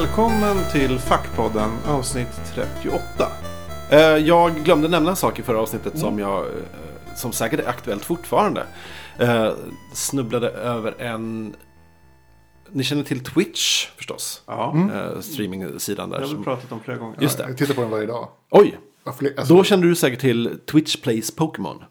Välkommen till Fackpodden avsnitt 38. Eh, Jag glömde nämna en sak i förra avsnittet som, jag, eh, som säkert är aktuellt fortfarande. Eh, Snubblade över en... Ni känner till Twitch förstås? Ja, Eh, Streamingsidan det där. har vi Som... pratat om flera gånger. Just det. Jag tittar på den varje dag. Oj! Alltså, Då känner du säkert till Twitch Plays Pokémon.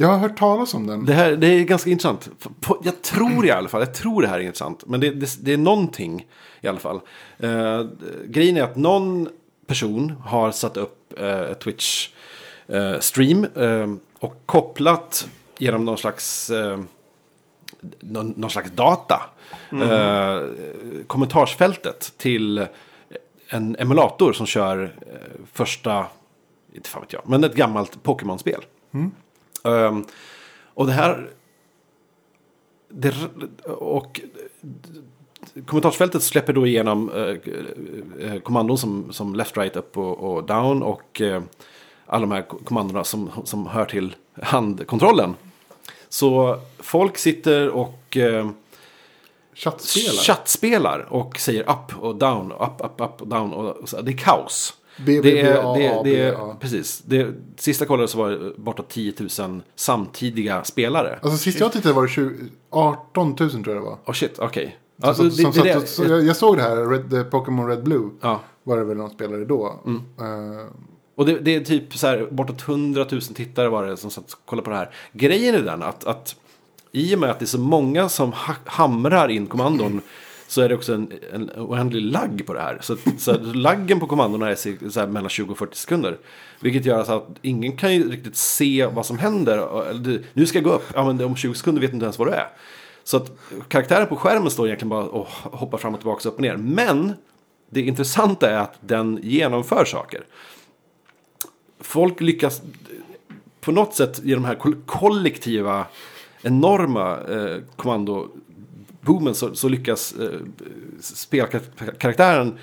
Jag har hört talas om den. Det här det är ganska intressant. På- Jag tror i alla fall, jag tror det här är intressant. Men det, det, det är någonting i alla fall. Eh, grejen är att någon person har satt upp eh, Twitch-stream eh, och kopplat genom någon slags, eh, någon, någon slags data. Eh, kommentarsfältet till en emulator som kör eh, första, inte fan vet jag, men ett gammalt Pokémon-spel. Um, och det här... Det, och kommentarsfältet släpper då igenom eh, eh, kommandon som, som left, right, up och, och down. Och eh, alla de här kommandona som, som hör till handkontrollen. Så folk sitter och eh, Chattspelar. chattspelar och säger up och down, up, up, up och down. Och, så, det är kaos. B, B, Det B, A, det, det är, A. precis. Det, sista kollade så var det bortåt 10 000 samtidiga spelare. Alltså sist jag tittade var det 20, 18 000 tror jag det var. Oh shit, okej. Alltså, som, det- det- så jag, jag såg det här, Red, Pokémon Red Blue. Ja. Var det väl de spelade då. Mm. Eh, Och det, det är typ så här, bortåt 100 000 tittare var det som satt och kollade på det här. Grejen är den att, att i och med att det är så många som ha, hamrar in kommandon så är det också en, en oändlig lagg på det här. Så, så laggen på kommandona är så här mellan 20 och 40 sekunder. Vilket gör alltså att ingen kan ju riktigt se vad som händer. Eller, nu ska jag gå upp, ja men om 20 sekunder vet du inte ens vad du är. Så att karaktären på skärmen står egentligen bara och hoppar fram och tillbaka upp och ner. Men det intressanta är att den genomför saker folk lyckas på något sätt i de här kollektiva enorma eh, kommandoboomen så, så lyckas eh, spelkaraktären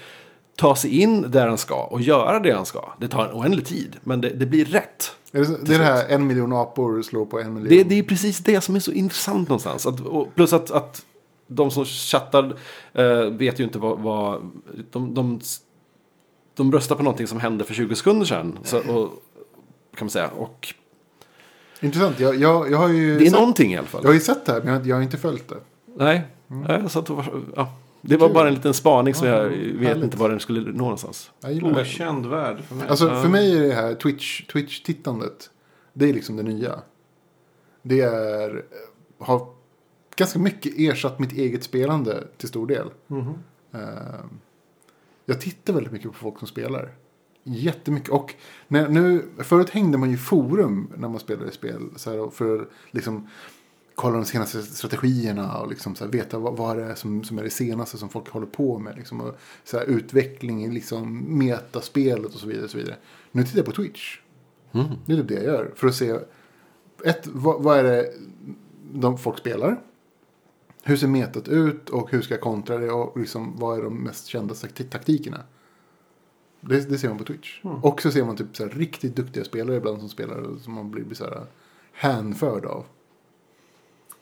ta sig in där han ska och göra det han ska. Det tar en oändlig tid, men det, det blir rätt. är det, det är det här en miljon apor slår på en miljon. Det, det är precis det som är så intressant någonstans. Att, och plus att, att de som chattar eh, vet ju inte vad... vad de, de, de röstar på någonting som hände för 20 sekunder sedan. Så, och, kan man säga. Och Intressant. Jag, jag, jag, har ju det är sett, någonting i alla fall. jag har ju sett det här men jag, jag har inte följt det. Nej, Nej, jag satt och var, ja. Det var Kul. bara en liten spaning så Ja, jag vet härligt. inte var den skulle nå någonstans. Jag gillar det. Okänd värld för mig. Alltså för mig är det här Twitch, Twitch-tittandet. Det är liksom det nya. Det är, har ganska mycket ersatt mitt eget spelande till stor del. Eh, jag tittar väldigt mycket på folk som spelar. Jättemycket. Och när, nu, förut hängde man ju forum när man spelade spel. Så här, för att liksom kolla de senaste strategierna och liksom så här, veta vad, vad det är som, som är det senaste som folk håller på med. Liksom, och så här, utveckling i liksom, metaspelet och så vidare. Och så vidare. Nu tittar jag på Twitch. Det är typ det jag gör. För att se, ett, vad, vad är det de folk spelar? Hur ser metat ut och hur ska jag kontra det och liksom, vad är de mest kända takti- taktikerna? Det, det ser man på Twitch. Och så ser man typ så här, riktigt duktiga spelare ibland som spelar som man blir, blir så här hänförd av.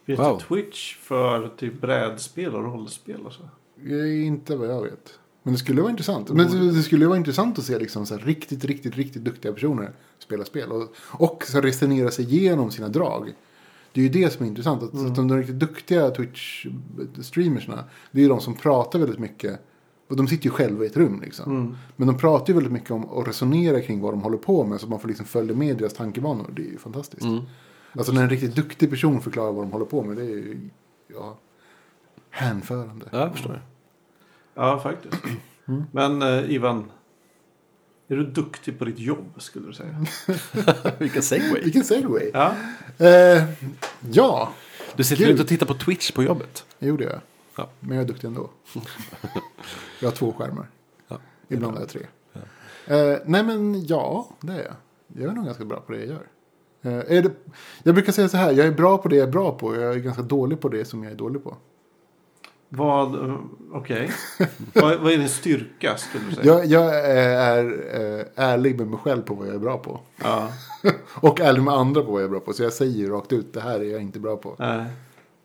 Finns Wow. det Twitch för typ brädspel och rollspel och så? Det är inte vad jag vet. Men det skulle vara intressant. Men det, det skulle vara intressant att se liksom så här riktigt, riktigt, riktigt duktiga personer spela spel. Och, och så resonera sig igenom sina drag. Det är ju det som är intressant. Att, att de, de riktigt duktiga Twitch-streamersna. Det är ju de som pratar väldigt mycket. Och de sitter ju själva i ett rum liksom. Men de pratar ju väldigt mycket om och resonerar kring vad de håller på med. Så man får liksom följa med deras tankebanor. Det är ju fantastiskt. Alltså när en riktigt duktig person förklarar vad de håller på med. Det är ju ja, hänförande. Ja, jag förstår. Ja, faktiskt. Men eh, Ivan, är du duktig på ditt jobb skulle du säga? Vilken segway. Vilken segway. Ja, Eh, ja, Du sitter Kul. ute och tittar på Twitch på jobbet. det gjorde jag. Ja. Men jag är duktig ändå. jag har två skärmar. Ja. Ibland har jag tre. Eh, nej men ja, det är jag. Jag är nog ganska bra på det jag gör. Eh, är det, jag brukar säga så här, jag är bra på det jag är bra på. Jag är ganska dålig på det som jag är dålig på. vad, eh, okej. vad, vad är din styrka skulle du säga? Jag, jag är eh, ärlig med mig själv på vad jag är bra på. Ja, Och ärlig med andra på vad jag är bra på. Så jag säger rakt ut, det här är jag inte bra på. nej.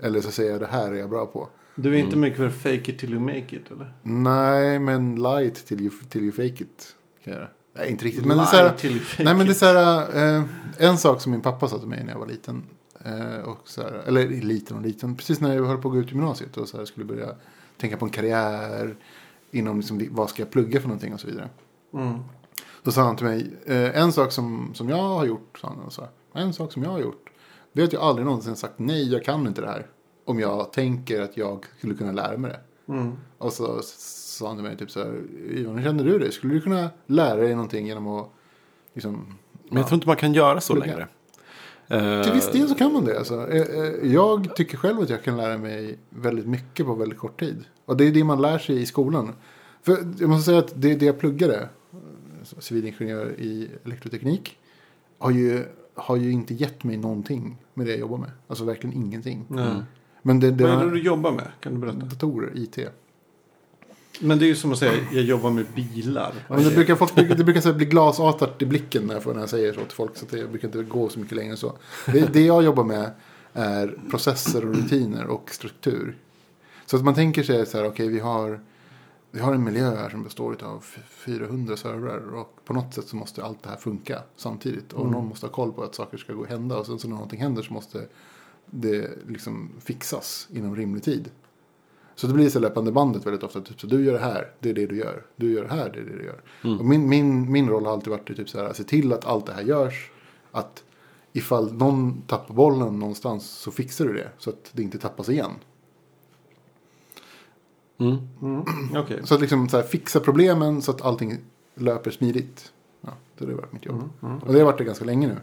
Eller så säger jag det här är jag bra på. Du är inte mycket för fake it till you make it eller? Nej, men light till you, till you fake it. Kan jag göra. Nej, inte riktigt. Men det är Lie så här, nej, men det är så här, eh, en sak som min pappa sa till mig när jag var liten. Eh, och så här, eller liten och liten. Precis när jag höll på att gå ut gymnasiet. Och så här, skulle börja tänka på en karriär. Inom liksom, vad ska jag plugga för någonting och så vidare. Mm. Då sa han till mig, eh, en sak som, som jag har gjort, sa han, och så här, en sak som jag har gjort, det är att jag aldrig någonsin sagt nej, jag kan inte det här. Om jag tänker att jag skulle kunna lära mig det. Mm. Och så sa han till mig typ så här, Ivan, hur känner du det? Skulle du kunna lära dig någonting genom att, liksom, Men jag tror inte man kan göra så längre. Eh, till viss del så kan man det. Alltså. Eh, eh, Jag tycker själv att jag kan lära mig väldigt mycket på väldigt kort tid. Och det är det man lär sig i skolan. För jag måste säga att det, det jag pluggade, civilingenjör i elektroteknik, har ju, har ju inte gett mig någonting med det jag jobbar med. Alltså verkligen ingenting. Nej. Men det, det Vad är det du jobbar med? Kan du berätta? datorer, IT. Men det är ju som att säga, jag jobbar med bilar. Men det brukar, folk, det brukar så bli glasartat i blicken när jag, får- när jag säger så till folk. Så det brukar inte gå så mycket längre än så. Det, det jag jobbar med är processer och rutiner och struktur. Så att man tänker sig så här, okej vi har, vi har en miljö här som består av 400 servrar. Och på något sätt så måste allt det här funka samtidigt. Och någon måste ha koll på att saker ska gå och hända. Och sen så när någonting händer så måste det liksom fixas inom rimlig tid. Så det blir så löpande bandet väldigt ofta. Typ så du gör det här, det är det du gör. Du gör det här, det är det du gör. Och min, min, min roll har alltid varit typ så här, att se till att allt det här görs. Att ifall någon tappar bollen någonstans så fixar du det. Så att det inte tappas igen. Mm. Mm. Okej. Så att liksom så här, fixa problemen så att allting löper smidigt. Ja, det har varit mitt jobb. Och det har varit det ganska länge nu.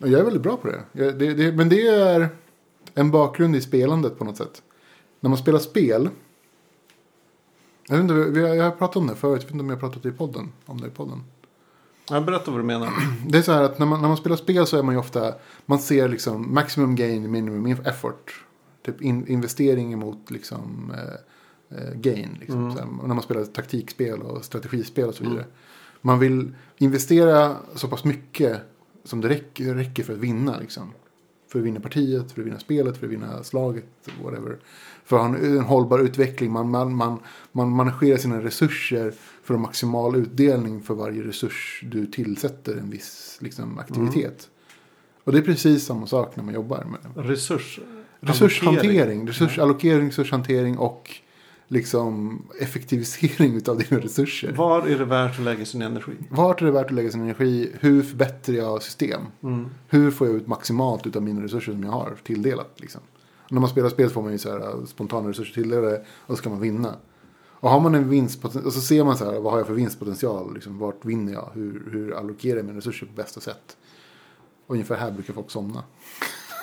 Och jag är väldigt bra på det. Jag, det, det. Men det är en bakgrund i spelandet på något sätt. När man spelar spel. Jag, vet inte, vi har, jag har pratat om det förut. Jag vet inte om jag har pratat i podden. Om det i podden. Ja, berätta vad du menar. Det är så här att när man, när man spelar spel så är man ju ofta. Man ser liksom maximum gain, minimum effort. Typ in, investering emot liksom eh, eh, gain. Liksom. Så här, när man spelar taktikspel och strategispel och så vidare. Man vill investera så pass mycket som det räcker, räcker för att vinna. Liksom. För att vinna partiet, för att vinna spelet, för att vinna slaget, whatever. För att ha en, en hållbar utveckling. Man, man, man, man managerar sina resurser för maximal utdelning för varje resurs du tillsätter en viss liksom, aktivitet. Och det är precis samma sak när man jobbar med Resurs. resurshantering. Resursallokering, resurshantering och liksom effektivisering av dina resurser. Var är det värt att lägga sin energi? Vart är det värt att lägga sin energi? Hur förbättrar jag system? Mm. Hur får jag ut maximalt av mina resurser som jag har tilldelat? Liksom? När man spelar spel får man ju så här, äh, spontana resurser tilldelade och så ska man vinna. Och har man en vinstpotential, och så ser man så här, vad har jag för vinstpotential? Liksom, vart vinner jag? Hur, hur allokerar jag mina resurser på bästa sätt? Ungefär här brukar folk somna.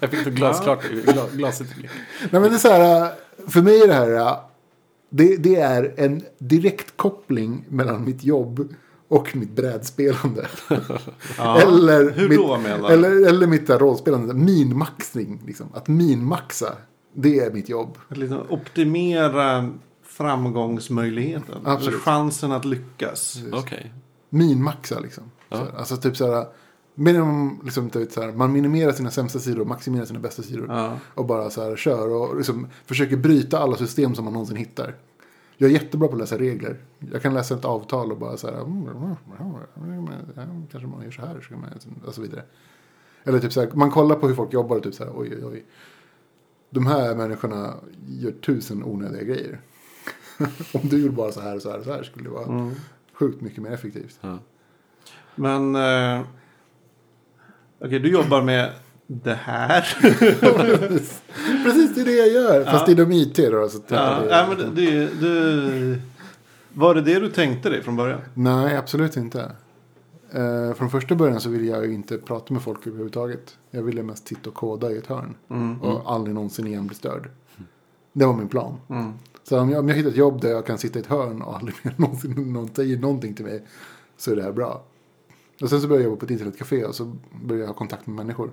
Jag fick för glasklart gla- glaset i blick. Nej men det är så här, äh, för mig är det här, äh, det, det är en direkt koppling mellan mitt jobb och mitt brädspelande. Ja. Eller Hur mitt, då menar? Eller, eller mitt där rollspelande, minmaxning. Liksom. Att minmaxa, det är mitt jobb. Att liksom optimera framgångsmöjligheten. Absolut. Eller chansen att lyckas. Okej. Minmaxa liksom. Ja. Alltså typ så här, minimum, liksom, så här, man minimerar sina sämsta sidor och maximerar sina bästa sidor. Ja. Och bara så här kör och liksom försöker bryta alla system som man någonsin hittar. Jag är jättebra på att läsa regler. Jag kan läsa ett avtal och bara så här. "Mm, Kanske man gör så här. Och så vidare. Eller typ så här. Man kollar på hur folk jobbar och typ så här. Oj, oj, oj. De här människorna gör tusen onödiga grejer. Om du gjorde bara så här och så här och så här skulle det vara Mm. sjukt mycket mer effektivt. Ja. Men... Eh, Okej, du jobbar med det här. Precis, det är det jag gör. Fast Ja. inom IT då. Så att, ja, det- nej, men det, det, var det det du tänkte dig från början? Nej, absolut inte. Eh, från första början så ville jag ju inte prata med folk överhuvudtaget. Jag ville mest sitta och koda i ett hörn. Mm. Och aldrig någonsin igen bli störd. Det var min plan. Mm. Så om jag, om jag hittar ett jobb där jag kan sitta i ett hörn och aldrig mer någonsin någon säger någonting till mig. Så är det här bra. Och sen så började jag jobba på ett internetcafé och så började jag ha kontakt med människor.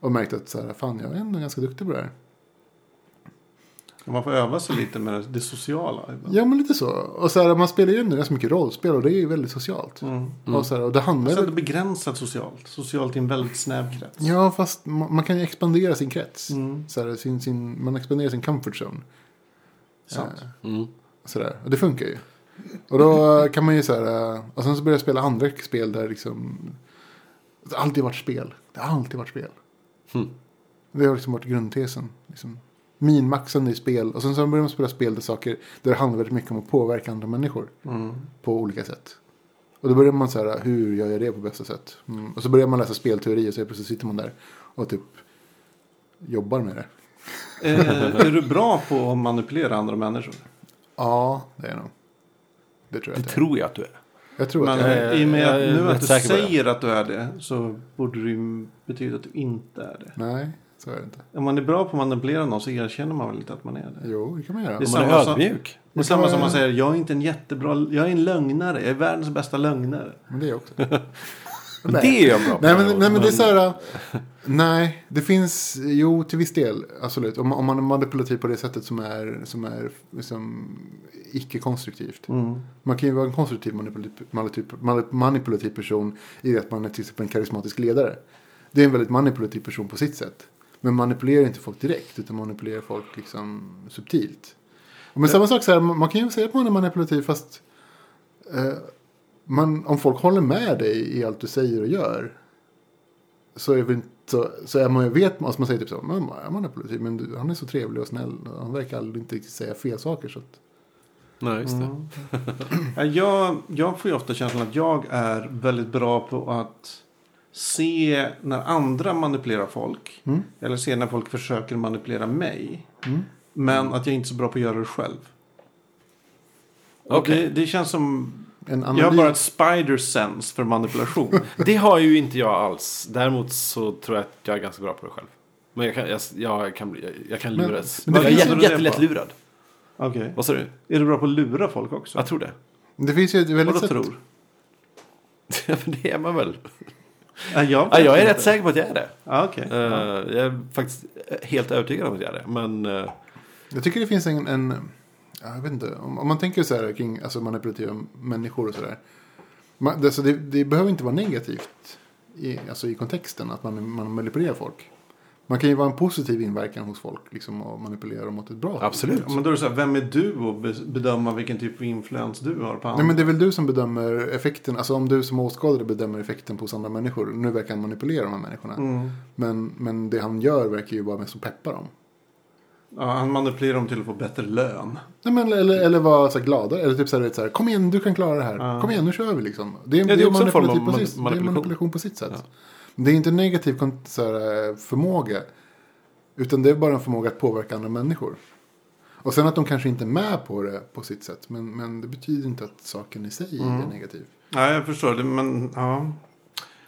Och märkte att så här, fan jag är ändå ganska duktig på det här. Man får öva sig lite med det, sociala. Ja, men lite så. Och så här, man spelar ju ändå ganska mycket rollspel och det är ju väldigt socialt. Mm. Och, så här, och det handlar Så är det begränsat socialt. Socialt i en väldigt snäv krets. Ja, fast man, man kan ju expandera sin krets. Mm. Så här, sin, sin, man expanderar sin comfort zone. Sant. Mm. Sådär. Och det funkar ju. Och då kan man ju så här. Och sen så börjar jag spela andra spel där liksom. Det har alltid varit spel. Det har alltid varit spel. Hmm. Det har liksom varit grundtesen. Liksom. Minmaxande i spel. Och sen så börjar man spela spel där saker. Där det handlar väldigt mycket om att påverka andra människor. Mm. På olika sätt. Och då börjar man så här. Hur gör jag det på bästa sätt? Mm. Och så börjar man läsa spelteori. Och så plötsligt sitter man där. Och typ. Jobbar med det. Eh, är du bra på att manipulera andra människor? Ja, det är jag nog. Det tror jag Det tror jag att du är. Jag tror Men att jag är. i och med jag nu att du säger att du är det så borde det ju betyda att du inte är det. Nej, så är det inte. Om man är bra på att manipulera någon så erkänner man väl lite att man är det. Jo, det kan man göra. Det är Man är samma som- ödmjuk. Det är samma som man säger, jag är inte en jättebra, jag är en lögnare, jag är världens bästa lögnare. Men det är jag också. Men det är jag bra på. Nej, men, nej, men det är så här. Nej, det finns, jo till viss del, absolut. Om, man- om man är manipulativ på det sättet som är, som är liksom, icke-konstruktivt. Mm. Man kan ju vara en konstruktiv manipulativ, manipulativ, manip- manipulativ person i att man är till exempel en karismatisk ledare. Det är en väldigt manipulativ person på sitt sätt. Men manipulerar inte folk direkt, utan manipulerar folk liksom subtilt. Men samma sak så här, man man kan ju säga att man är manipulativ fast eh, man, om folk håller med dig i allt du säger och gör så är, vi inte, så, så är man ju, vet man, alltså man säger typ så, man är manipulativ men du, han är så trevlig och snäll. Han verkar aldrig inte riktigt säga fel saker. Så att, Nej, just det. Mm. Ja, jag, jag får ju ofta känslan att jag är väldigt bra på att se när andra manipulerar folk. Mm. Eller se när folk försöker manipulera mig. Mm. Men att jag inte är så bra på att göra det själv. Och Okej. Det, det känns som... en Jag har bara ett spider sense för manipulation. Det har ju inte jag alls. Däremot så tror jag att jag är ganska bra på det själv. Men jag kan, jag, jag kan, bli, jag, jag kan Men- luras. men det jag är finns jä- ju- jättelätt lurad. Okej. Vad sa du? Är du bra på att lura folk också? Jag tror det. det finns ju ett väldigt Vadå sätt. tror? Ja, men det är man väl. Ja, jag, Ja, jag är rätt säker på att jag är det. Ja, okej. Eh, Ja. Jag är faktiskt helt övertygad om att jag är det. Men eh, Jag tycker det finns en, en jag vet inte, om, om man tänker så här kring alltså manipulativa människor och sådär. Man, det, alltså det, det behöver inte vara negativt i, alltså i kontexten att man, man manipulerar folk. Man kan ju vara en positiv inverkan hos folk liksom, och manipulera dem åt ett bra håll. absolut. Ja, men då är det så här, vem är du att be- bedöma vilken typ av influens du har på andra? Nej men det är väl du som bedömer effekten, alltså om du som åskådare bedömer effekten på andra människor. Nu verkar han manipulera de här människorna. Mm. Men, men det han gör verkar ju vara mest att peppa dem. Ja, han manipulerar dem till att få bättre lön. Nej, men, eller, eller vara så här glada. Eller typ så här, vet, så här, kom igen du kan klara det här. Ja. Kom igen nu kör vi liksom. Det är, det är det är också en form av man- sitt, det är manipulation. manipulation på sitt sätt. Det är inte en negativ så här, eh, förmåga. Utan det är bara en förmåga att påverka andra människor. Och sen att de kanske inte är med på det på sitt sätt. Men, men det betyder inte att saken i sig Mm. är negativ. Ja, jag förstår det, men ja.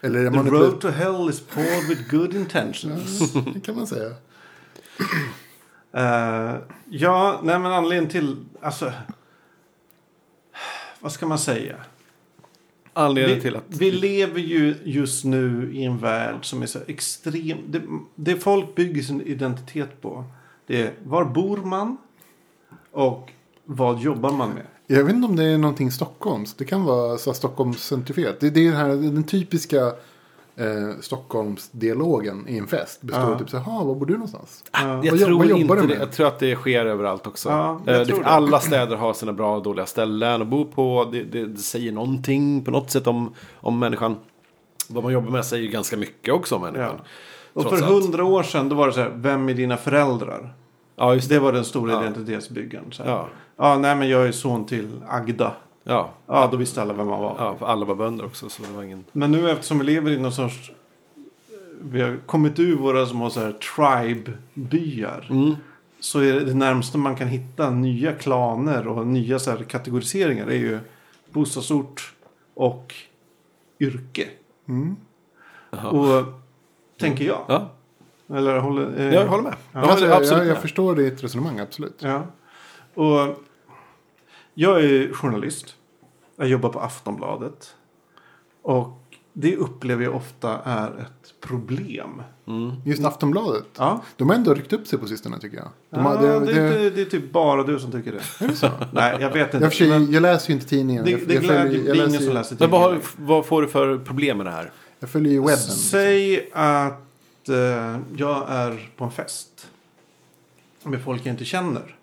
Eller är The road to hell is paved with good intentions. Ja, det kan man säga. Eh, ja, nej men anledningen till, alltså. Vad ska man säga? Anledningen Vi, till att... vi lever ju just nu i en värld som är så extrem. Det, det folk bygger sin identitet på. Det är var bor man? Och vad jobbar man med? Jag vet inte om det är någonting Stockholms. Det kan vara så Stockholmscentrifierat. Det, det är den, här, den typiska eh, Stockholmsdialogen i en fest. Består Ja. av typ så här, "Ha, var bor du någonstans? Ja. Jag Vad tror vad jobbar inte det. Jag tror att det sker överallt också. Ja, jag Eh, tror det, alla städer har sina bra och dåliga ställen att bo på. Det, det, det säger någonting på något sätt om, om människan. Vad man jobbar med säger ju ganska mycket också om människan. Ja. Och för hundra år sedan då var det så här, vem är dina föräldrar? Ja, just det. Det var den stora Ja. identitetsbyggaren. Så här. Ja, ja, nej men jag är son till Agda. Ja. Ja, då visste alla vem man var. ja, för alla var bönder också. Så det var ingen... Men nu eftersom vi lever i någon sorts... Vi har kommit ur våra som har så här tribe-byar. Mm. Så är det, det närmaste man kan hitta nya klaner och nya så här kategoriseringar är ju bostadsort och yrke. Mm. Och tänker jag. Ja, Eller håller... eh, jag håller med. Ja, Jag Alltså, håller absolut jag, jag förstår ditt resonemang, absolut. Ja. Och jag är journalist. Jag jobbar på Aftonbladet. Och det upplever jag ofta är ett problem. Just Aftonbladet. Ja. De har ändå ryckt upp sig på sistone tycker jag. De ja, har, det, det, det, det, det är typ bara du som tycker det. är det så? Nej, jag vet inte. Jag, men jag läser ju inte tidningen. det, det, jag, glädjer, jag, är ingen läser, som läser Men vad, tidningen. vad får du för problem med det här? jag följer ju webben. Säg att eh, jag är på en fest. Med folk jag inte känner.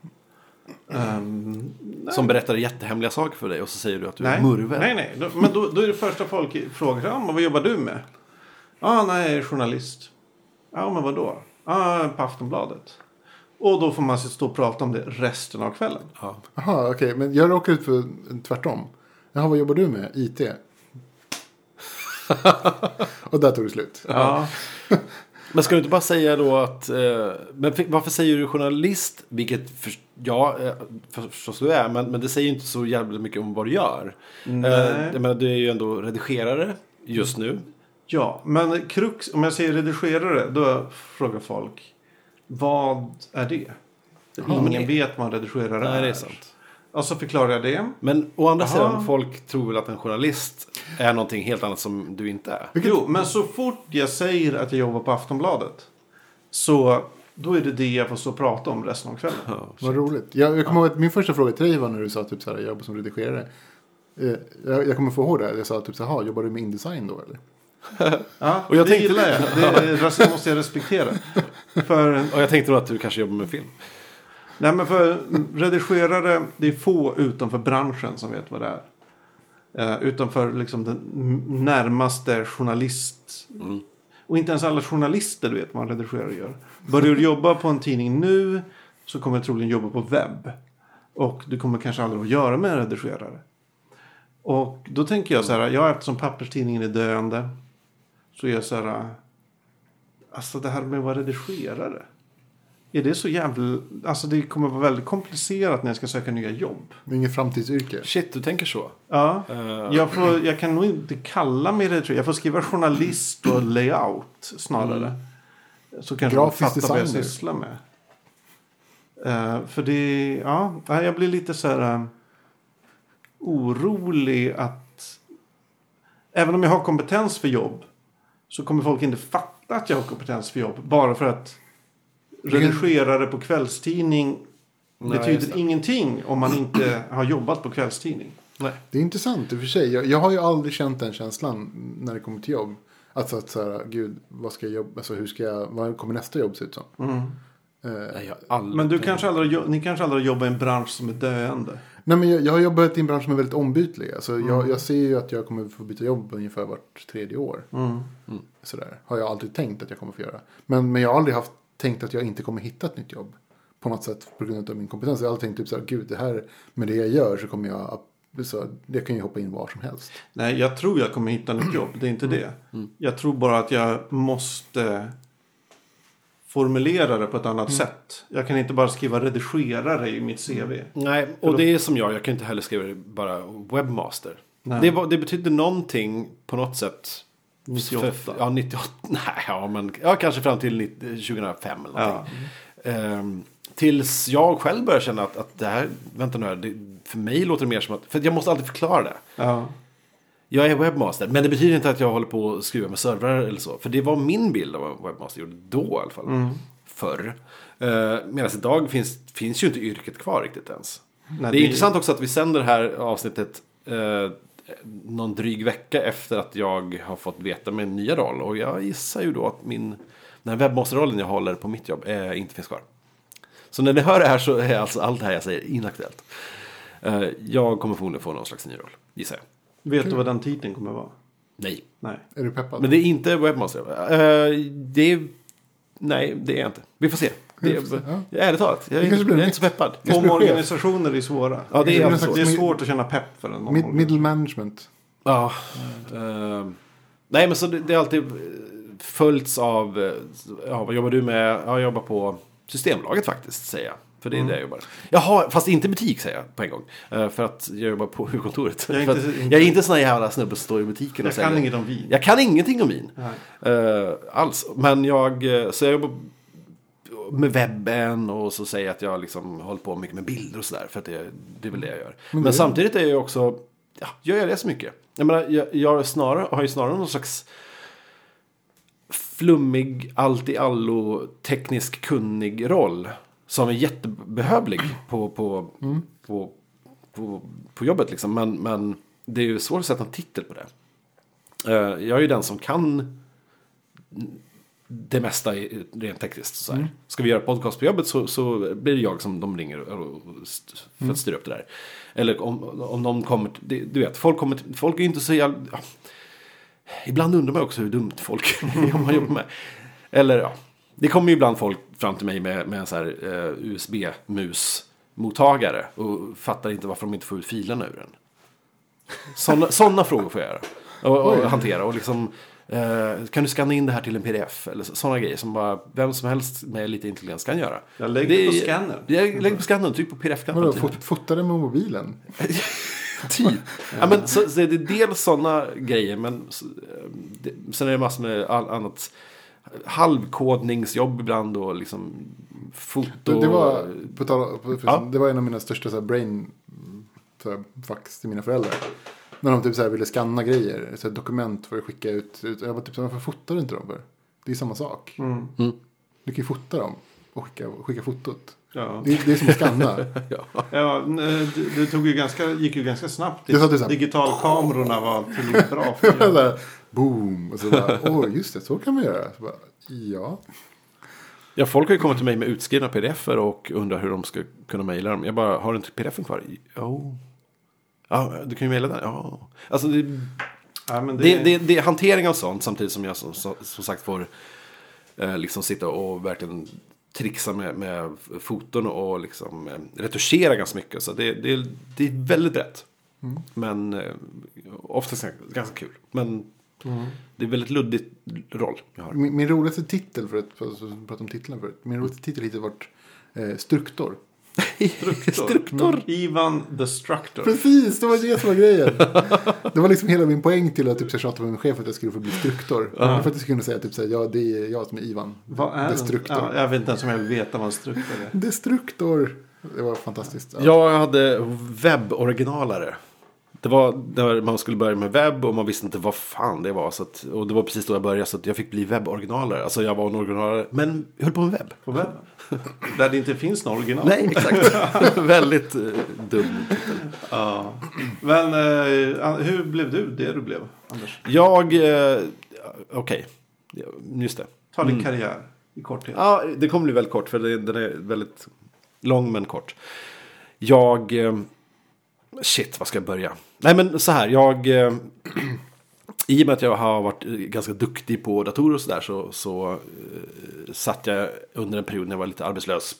Ehm, Som berättar jättehemliga saker för dig och så säger du att du är nej, murven. nej, nej. Då, men då, då är det första folk frågar. Ja, men vad jobbar du med? Ja, ah, nej, jag är journalist. Ja, men vad då? Ja, på Aftonbladet. Och då får man stå och prata om det resten av kvällen. Ja. Jaha, okej. Men jag råkar ut för tvärtom. Jaha, vad jobbar du med? IT? och där tog det slut. Ja. Men ska du inte bara säga då att... Eh, men varför säger du journalist? Vilket för, ja, eh, förstås du är. Men, men det säger ju inte så jävla mycket om vad du gör. Nej. Eh, jag menar, du är ju ändå redigerare just nu. Ja, men krux, om jag säger redigerare, då frågar folk. Vad är det? Ingen det- vet vad en redigerare Nej, det är sant. Och så förklarar jag det. Men å andra Aha. sidan, folk tror väl att en journalist är någonting helt annat som du inte är. Jo, men så fort jag säger att jag jobbar på Aftonbladet. Så då är det det jag får stå och prata om resten av kvällen. Ja. Vad roligt. Jag, jag kommer ihåg att min första fråga till dig var när du sa typ så här, jag jobbar som redigerare. Eh, Jag, jag kommer få ihåg det. Jag sa typ så här, "Jaha, jobbar du med Indesign då eller? Ja, Och jag det tänkte- gillar jag. Det res- måste jag respektera. För, Och jag tänkte då att du kanske jobbar med film. nej, men för redigerare, det är få utanför branschen som vet vad det är. Eh, utanför liksom den närmaste journalist. Mm. Och inte ens alla journalister vet vad en redigerare gör. Börjar du jobba på en tidning nu så kommer du troligen jobba på webb. Och du kommer kanske aldrig att göra med en redigerare. Och då tänker jag så här, ja eftersom papperstidningen är döende. Så är jag så här, alltså det här med att vara redigerare. Är det så jävla, alltså det kommer vara väldigt komplicerat när jag ska söka nya jobb. Det är inget framtidsyrke. Shit, du tänker så. Ja. Eh, Jag, får, jag kan nog inte kalla mig redigerare. Jag får skriva journalist och layout snarare. Så kanske man Grafisk fattar vad jag designer. sysslar med. Eh, för det, ja, jag blir lite så här uh, orolig att även om jag har kompetens för jobb så kommer folk inte fatta att jag har kompetens för jobb bara för att redigerare på kvällstidning Nej, betyder ingenting om man inte har jobbat på kvällstidning. Nej. Det är intressant i och för sig. Jag, jag har ju aldrig känt den känslan när det kommer till jobb. Alltså att så här, gud, vad ska jag jobba, alltså hur ska jag, vad kommer nästa jobb se ut som? Mm. Eh, Nej, jag har aldrig Men du kanske aldrig, ni kanske aldrig har jobbat i en bransch som är döende? Nej men jag, jag har jobbat i en bransch som är väldigt ombytlig. Alltså Mm. jag, jag ser ju att jag kommer få byta jobb ungefär vart tredje år. Sådär. Har jag alltid tänkt att jag kommer få göra. Men, men jag har aldrig haft tänkt att jag inte kommer hitta ett nytt jobb. På något sätt på grund av min kompetens. Jag har alltid tänkt typ såhär, gud det här med det jag gör så kommer jag, så, det kan ju hoppa in var som helst. Nej, jag tror jag kommer hitta ett jobb. Det är inte det. Jag tror bara att jag måste formulera det på ett annat sätt. Jag kan inte bara skriva redigerare i mitt CV. Nej, och det är som jag. Jag kan inte heller skriva det bara webmaster. Nej. Det, det betydde någonting på något sätt. 98. För, ja, 98. Nej, ja, men ja, kanske fram till 90, 2005 eller någonting. Ja. Ehm, tills jag själv började känna att, att det här, vänta nu här, det, för mig låter det mer som att, för jag måste alltid förklara det. Ja. Jag är webbmaster, men det betyder inte att jag håller på att skruva med servrar eller så. För det var min bild av vad webbmaster gjorde då i alla fall. Mm. Förr. Uh, Medan idag finns, finns ju inte yrket kvar riktigt ens. Nej, det är det- intressant också att vi sänder det här avsnittet eh, någon dryg vecka efter att jag har fått veta min nya roll. Och jag gissar ju då att min, den här webbmasterrollen jag håller på mitt jobb eh, inte finns kvar. Så när ni hör det här så är alltså allt det här jag säger inaktuellt. Eh, jag kommer förmodligen få någon slags ny roll, gissar jag. Vet du vad den titeln kommer vara? Nej. Nej. Är du peppad? Men det är inte webbmaster. Uh, det är... Nej, det är jag inte. Vi får se. Det ja. Ärligt talat, jag är, Det kanske blir jag är en- inte så peppad. Omorganisationer är svåra. Ja, det är Det en är svårt att känna pepp för en Mid, middle management. Ja. eh, nej, men så det, det är alltid eh, följts av... eh, Ja, vad jobbar du med? Ja, jag jobbar på Systembolaget faktiskt, säger jag. För det är Mm. det jag jobbar. Jaha, fast inte butik säger jag på en gång. Eh, för att jag jobbar på huvudkontoret. Jag är inte- att inte- jag är inte sån här jävla snubbe som står i butiken och Jag kan inget om vin. Jag kan ingenting om vin. Eh, alls. Men jag, eh, så jag jobbar med webben och så säger jag att jag liksom håller på mycket med bilder och sådär. För att det, det är väl det jag gör. Men, det- samtidigt är jag också ja, gör jag det så mycket? Jag menar, jag, jag snarare, har ju snarare någon slags flummig, allt i allo, teknisk kunnig roll. Som är jättebehövlig på, på, på, på, på jobbet liksom. Men, men det är ju svårt att sätta en titel på det. Eh, jag är ju den som kan det mesta rent tekniskt. Så här. Ska vi göra podcast på jobbet så, så blir det jag som de ringer och, för att styra upp det där. Eller om, om någon kommer, du vet, folk, kommer folk är inte så jävla... Ja. Ibland undrar man också hur dumt folk är man jobbar med. Eller ja, det kommer ju ibland folk fram till mig med, med en så här eh, USB-mus-mottagare och fattar inte varför de inte får ut filerna ur den. Sådana frågor får jag göra. Och, och hantera. Och liksom, eh, kan du scanna in det här till en pdf? Eller sådana grejer som bara vem som helst med lite intelligens kan göra. Jag lägger Det är- på scannern. Jag lägger på scannern, tryck på pdf-knappen. Vadå, fot, fotade med mobilen? Typ. Ja, men, så, så är det dels sådana grejer, men så, eh, det, sen är det massor med all, annat halvkodningsjobb ibland och liksom foto. Det, det, var, på tal, på, Ja. det var en av mina största så här, brain så här, till mina föräldrar. När de typ så här, ville scanna grejer, så här, dokument för att skicka ut. Jag var typ så här, varför fotar du inte dem för? Det är samma sak. Mm. Du kan ju fota dem och skicka, skicka fotot. Ja. Det, är- det är som att scanna. Ja, n- det, det tog ju ganska, gick ju ganska snabbt. Här- Digitalkamerorna var tillräckligt bra. För så här, boom! Och så bara, åh just det, så kan man göra. Så bara, ja. Ja, folk har ju kommit till mig med utskrivna pdf-er och undrar hur de ska kunna mejla dem. Jag bara, har du inte pdf-en kvar? Jo. Ja, du kan ju mejla den. Ja. Alltså det, ja, det, det, det, det är hantering av sånt samtidigt som jag som, som, sagt får eh, liksom sitta och verkligen trixa med, med foton och liksom eh, retuschera ganska mycket. Så det, det, det är väldigt brett. Men eh, oftast ganska, ganska kul. Men det är väldigt luddigt roll jag har. Min, min roligaste titel, för att prata om titlarna förut. Min roligaste titel hittills varit eh, Struktor. Struktor. Ivan the Structor. Precis, det var det som var grejen. Det var liksom hela min poäng till att typ, så jag tjatade med min chef att jag skulle få bli struktor. För att jag skulle kunna säga typ så här, ja det är jag som är Ivan. Vad är Destruktor. ja, jag vet inte ens om jag vill veta vad en struktor är. Destruktor. Det var fantastiskt. Ja. Jag hade weboriginalare. Det var där man skulle börja med webb och man visste inte vad fan det var. Så att, och det var precis då jag började så att jag fick bli weboriginalare. Alltså jag var en originalare men jag höll på med webb. På webben. Där det inte finns någon original. Nej, exakt. Väldigt eh, dum. Ja. Men eh, hur blev du det du blev, Anders? Jag, eh, okej, Ja, just det. Ta din karriär i korthet. Ja, det kommer bli väldigt kort för den är väldigt lång men kort. Jag... eh, Shit, vad ska jag börja? Nej men så här, jag... eh, I och med att jag har varit eh, ganska duktig på datorer och sådär så, så eh, satt jag under en period när jag var lite arbetslös.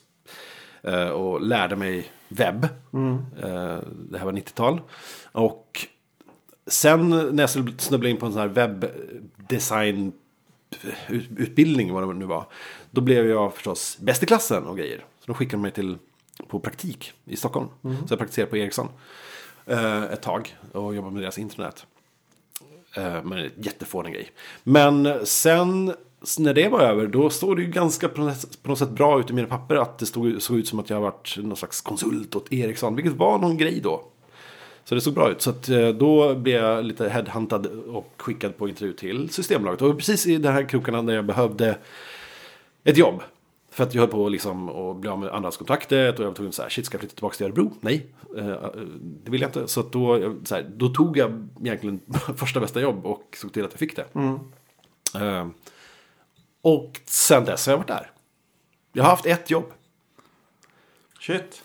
eh, och lärde mig webb. Eh, det här var 90-tal. Och sen när jag snubblade in på en sån här webbdesign ut- utbildning, vad det nu var. Då blev jag förstås bäst i klassen och grejer. Så då skickade de mig till, på praktik i Stockholm. Så jag praktiserade på Ericsson eh, Eh, ett tag och jobbade med deras internet. Eh, men en jättefånig grej. Men sen när det var över då såg det ju ganska på något, sätt- bra ut i mina papper. Att det stod, såg ut som att jag varit någon slags konsult åt Ericsson. Vilket var någon grej då. Så det såg bra ut. Så att, eh, då blev jag lite headhuntad och skickad på intervju till Systembolaget. Och precis i den här krokarna där jag behövde ett jobb. För att jag höll på liksom att bli av med andrahandskontraktet och jag var tvungen så här, shit ska jag flytta tillbaka till Örebro? Nej, eh, eh, det vill jag inte. Så att då, jag- så här, då tog jag egentligen första bästa jobb och såg till att jag fick det. Eh, och sen dess har jag varit där. Jag har haft ett jobb. Shit.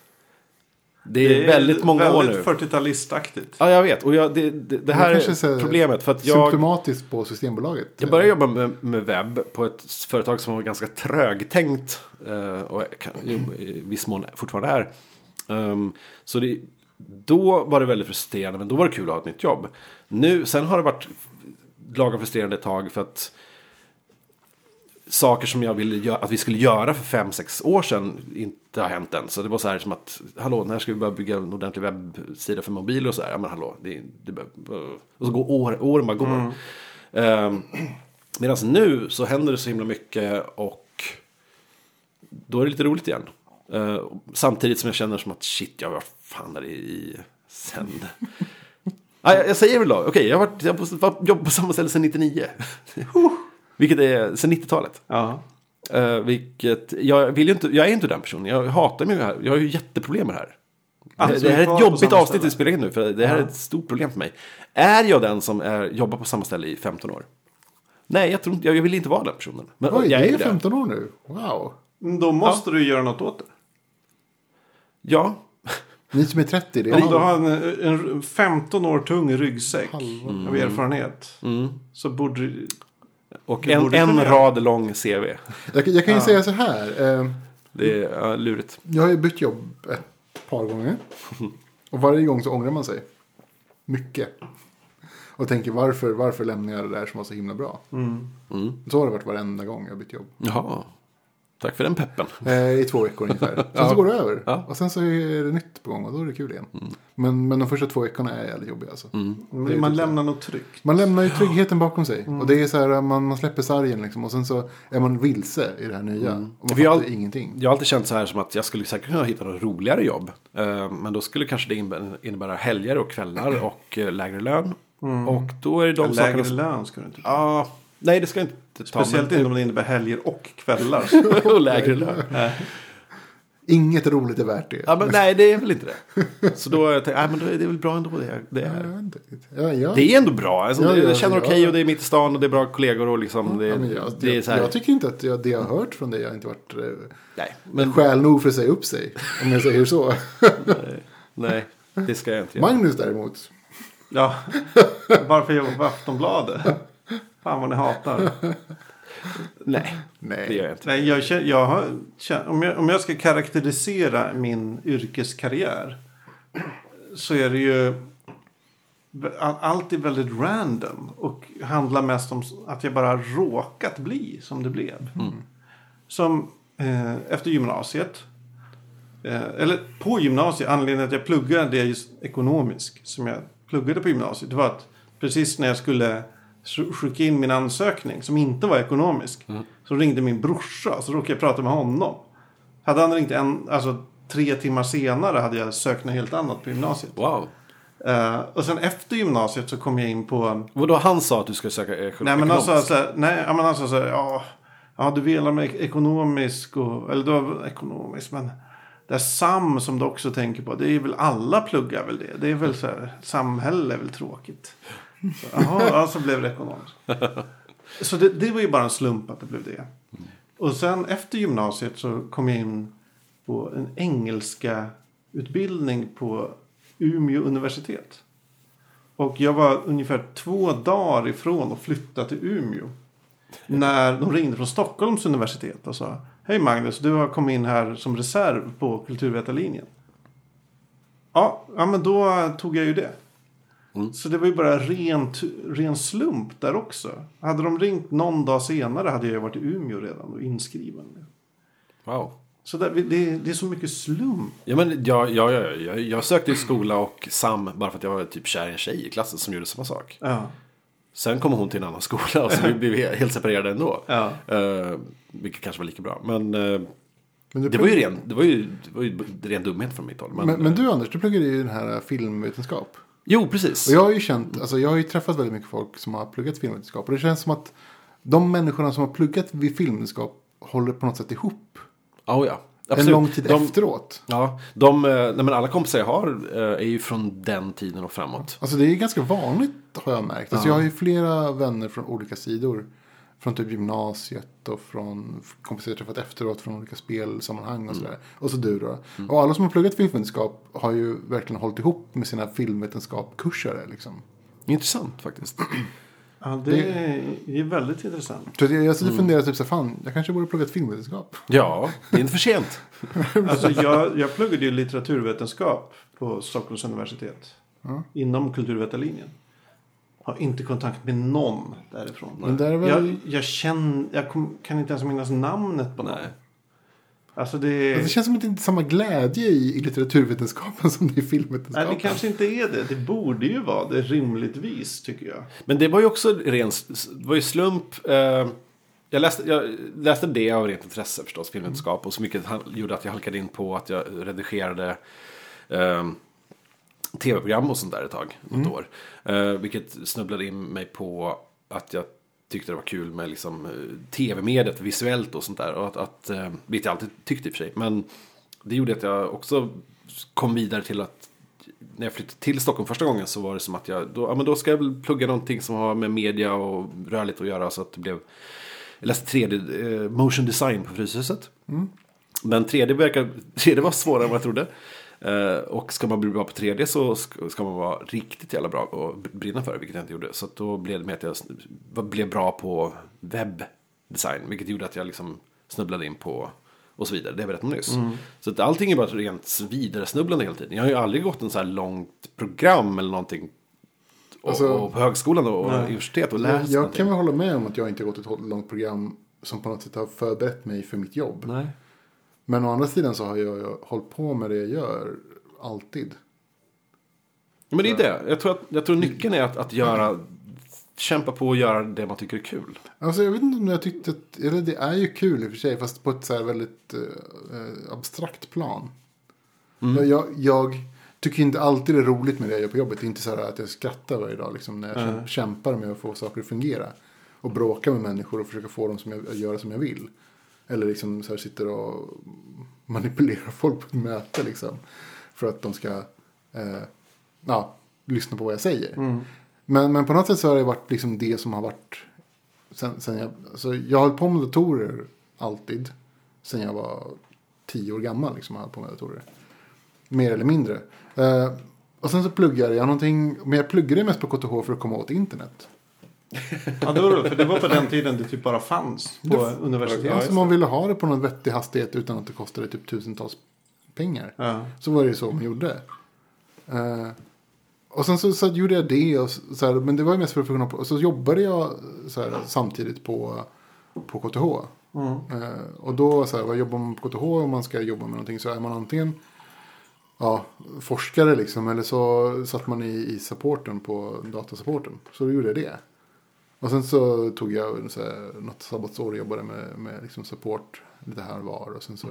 Det är, väldigt många år nu. Väldigt 40-talistaktigt. Ja, jag vet. Och jag, det, det, det här är problemet. För att jag, Symptomatiskt på Systembolaget. jag började jobba med, med webb på ett företag som var ganska trögtänkt. eh, och kan, i viss mån fortfarande är. Ehm, så det, då var det väldigt frustrerande. Men då var det kul att ha ett nytt jobb. Nu, sen har det varit lagom frustrerande ett tag. För att saker som jag ville att vi skulle göra för fem sex år sedan inte har hänt än. Så det var så här som att, hallå, när ska vi börja bygga en ordentlig webbsida för mobil och så här? Ja men hallå, det, det, och så går år, åren bara går. Um, Medan nu så händer det så himla mycket och då är det lite roligt igen. Eh, samtidigt som jag känner som att shit, jag var fan där i, sen Ah, jag, jag säger väl då, okej, jag har varit, jag har jobbat på samma ställe sedan 99. Vilket är sedan 90-talet. Ja. Uh, vilket, jag, vill ju inte, jag är inte den personen, jag hatar mig här. Jag har ju jätteproblem med det här. Alltså, det, här är ett jobbigt avsnitt i spela in nu, för det här är Ja. ett stort problem för mig. Är jag den som är, jobbar på samma ställe i 15 år? Nej, jag, tror inte, jag, jag vill inte vara den personen. Men Oj, jag är är det. 15 år nu. Wow. Men Då måste du göra något åt det. Ja, Ni som är 30, det är Om du har en, en 15 år tung ryggsäck Halva. av erfarenhet. Mm. Så borde du... och en, en rad lång CV. Jag, kan- jag kan ju Ja. säga så här. Eh, Det är ja, lurigt. jag har ju bytt jobb ett par gånger. Och varje gång så ångrar man sig. Mycket. Och tänker varför, varför lämnar jag det där som var så himla bra? Mm. Mm. Så har det varit varenda gång jag har bytt jobb. Jaha, tack för den peppen. Eh, I två veckor ungefär. Sen Ja. så går det över. Ja. Och sen så är det nytt på gång och då är det kul igen. Men, men de första två veckorna är jävligt jobbiga alltså. Mm. Men man lämnar något tryggt. Man lämnar ju tryggheten bakom sig. Mm. Och det är så här, man, man släpper sargen liksom. Och sen så är man vilse i det här nya. Och man Mm. Vi har fattar all- ingenting. Jag har alltid känt så här som att jag skulle säkert kunna hitta något roligare jobb. Eh, Men då skulle kanske det innebära- helger och kvällar och eh, lägre lön. Och då är det de Lägre sakerna som... lön ska du inte. Ja, nej det ska jag inte ta. Speciellt men- inte om det innebär helger och kvällar. och lägre lön. Inget roligt är värt det. Ja, men nej, det är väl inte det. Så då har jag tänkt, nej men då är det väl bra ändå. Det är, det Jag är, vet inte riktigt. Ja, ja. det är ändå bra. Alltså, Ja, det, ja, jag känner ja. okej och det är mitt i stan och det är bra kollegor och liksom. Det, jag, det är så här. jag tycker inte att jag, det jag har hört från dig har inte varit eh, nej, men, skäl nog för att säga upp sig. Om jag säger så. nej, nej, det ska jag inte göra. Magnus däremot. Ja, bara för att jobba på Aftonbladet. Fan vad ni hatar. Nej, det Nej. gör jag inte. Nej, jag, känner, jag har, om, jag, om jag ska karaktärisera min yrkeskarriär. Så är det ju all- alltid väldigt random. Och handlar mest om att jag bara råkat bli som det blev. Som eh, efter gymnasiet. Eh, eller på gymnasiet. Anledningen till att jag pluggade det är just ekonomisk. Som jag pluggade på gymnasiet. Det var att precis när jag skulle sk- skicka in min ansökning. Som inte var ekonomisk. Så ringde min brorsa. Så råkade jag prata med honom. Hade han ringt en, alltså tre timmar senare hade jag sökt något helt annat på gymnasiet. Wow. Eh, och sen efter gymnasiet så kom jag in på Vadå han sa att du skulle söka eh, Nej men han sa ekonomisk? så här, nej, men han sa här, ja, ja du velar med ekonomisk och, eller du har ekonomisk, men det är SAM som du också tänker på, det är väl alla pluggar väl det, det är väl så här, samhälle är väl tråkigt. Så, Jaha, ja, så blev det ekonomiskt. Så det, det var ju bara en slump att det blev det. Och sen efter gymnasiet så kom jag in på en engelska utbildning på Umeå universitet. Och jag var ungefär två dagar ifrån att flytta till Umeå. När de ringde från Stockholms universitet och sa Hej Magnus, du har kommit in här som reserv på kulturvetarlinjen. Ja, ja men då tog jag ju det. Mm. Så det var ju bara rent, ren slump där också. Hade de ringt någon dag senare hade jag varit i Umeå redan och inskriven. Wow. Så där, det, det är så mycket slump. Ja, men jag, jag, jag, jag, jag sökte i skola och SAM bara för att jag var typ kär i en tjej i klassen som gjorde samma sak. Ja. Sen kom hon till en annan skola och så vi blev he- helt separerade ändå. Ja. Eh, vilket kanske var lika bra. Men eh, Men det var ju ren, det var ju, det var ju ren dumhet från mitt håll. Men, men, men du Anders, du pluggade ju den här filmvetenskap. Jo, precis. Och jag har ju känt, alltså jag har ju träffat väldigt mycket folk som har pluggat filmvetenskap. Och det känns som att de människorna som har pluggat vid filmvetenskap håller på något sätt ihop. Ja, ja. En Absolut. lång tid de, efteråt. Ja, de, eh, nej, men alla kompisar jag har eh, är ju från den tiden och framåt. Alltså det är ganska vanligt har jag märkt. Alltså jag har ju flera vänner från olika sidor. Från typ gymnasiet och från kompisar jag träffat efteråt från olika spelsammanhang och sådär. Och så du då. Och alla som har pluggat filmvetenskap har ju verkligen hållit ihop med sina filmvetenskapskursare liksom. Intressant faktiskt. Ja, det är, det är väldigt intressant. Så jag, jag sitter och funderar typ så här, fan, jag kanske borde pluggat filmvetenskap. Ja, det är inte för sent. Alltså jag, jag pluggade ju litteraturvetenskap på Stockholms universitet. Ja. Inom kulturvetarlinjen. Har inte kontakt med någon därifrån. Men där är väl- Jag, jag känner, jag kom, kan inte ens minnas namnet på någon. Nej. Alltså det, det känns som att det inte är samma glädje i, i litteraturvetenskapen som det är i nej, filmvetenskapen. det kanske inte är det. Det borde ju vara det rimligtvis tycker jag. Men det var ju också ren, det var ju slump. Eh, jag, läste, jag läste det av rent intresse förstås, filmvetenskap. Och så mycket han- gjorde att jag halkade in på att jag redigerade eh, tv-program och sånt där ett tag. Något år. Eh, vilket snubblade in mig på att jag tyckte det var kul med liksom, eh, tv-mediet visuellt och sånt där. Och att, att, eh, vilket jag alltid tyckte i och för sig. Men det gjorde att jag också kom vidare till att när jag flyttade till Stockholm första gången så var det som att jag, då, ja, men då ska jag väl plugga någonting som har med media och rörligt att göra. Så att det blev, jag läste 3D, eh, motion design på Fryshuset. Men 3D, verkar, 3D var svårare än vad jag trodde. Eh, och ska man bli bra på 3D så ska, man vara riktigt jävla bra och brinna för det, vilket jag inte gjorde. Så då blev det med att jag blev bra på webbdesign, vilket gjorde att jag liksom snubblade in på och så vidare, det jag berättade om nyss. Så att allting är bara rent vidare snubblande hela tiden. Jag har ju aldrig gått en så här långt program eller någonting. Och, Alltså- och på högskolan och, och universitet och läst jag någonting. kan väl hålla med om att jag inte har gått ett långt program som på något sätt har förberett mig för mitt jobb. Nej. Men å andra sidan så har jag, jag hållit på med det jag gör alltid. Men det är det. Jag tror, att, jag tror nyckeln är att, att göra, kämpa på och göra det man tycker är kul. Alltså jag vet inte om jag tyckte att, eller det är ju kul i och för sig, fast på ett så här väldigt eh, eh, abstrakt plan. Jag, jag, jag tycker inte alltid det är roligt med det jag gör på jobbet. Det är inte så här att jag skrattar varje dag liksom, när jag käm- kämpar med att få saker att fungera. Och bråka med människor och försöka få dem att göra som jag vill. Eller liksom så här sitter och manipulerar folk på ett möte liksom. För att de ska eh, ja, lyssna på vad jag säger. Men, men på något sätt så har det varit liksom det som har varit Sen, sen jag, alltså jag har hållit på med datorer alltid. Sen jag var tio år gammal liksom jag på med datorer. Mer eller mindre. Eh, och sen så pluggade jag någonting. Men jag pluggade mest på KTH för att komma åt internet. Ja, det var. För det var på den tiden det typ bara fanns på Det- universitetet. Alltså man ville ha det på någon vettig hastighet utan att det kostade typ tusentals pengar. Ja. Så var det ju så man gjorde. Eh, och sen så, så gjorde jag det. Och så, så här, men det var ju mest för att kunna... Och så jobbade jag så här, samtidigt på, på KTH. Eh, och då så här, vad jobbar man på KTH om man ska jobba med någonting så är man antingen ja, forskare liksom. Eller så satt man i, i supporten på datasupporten. Så då gjorde jag det. Och sen så tog jag så här, något sabbatsår och jobbade med, med liksom support lite här och var. Och sen så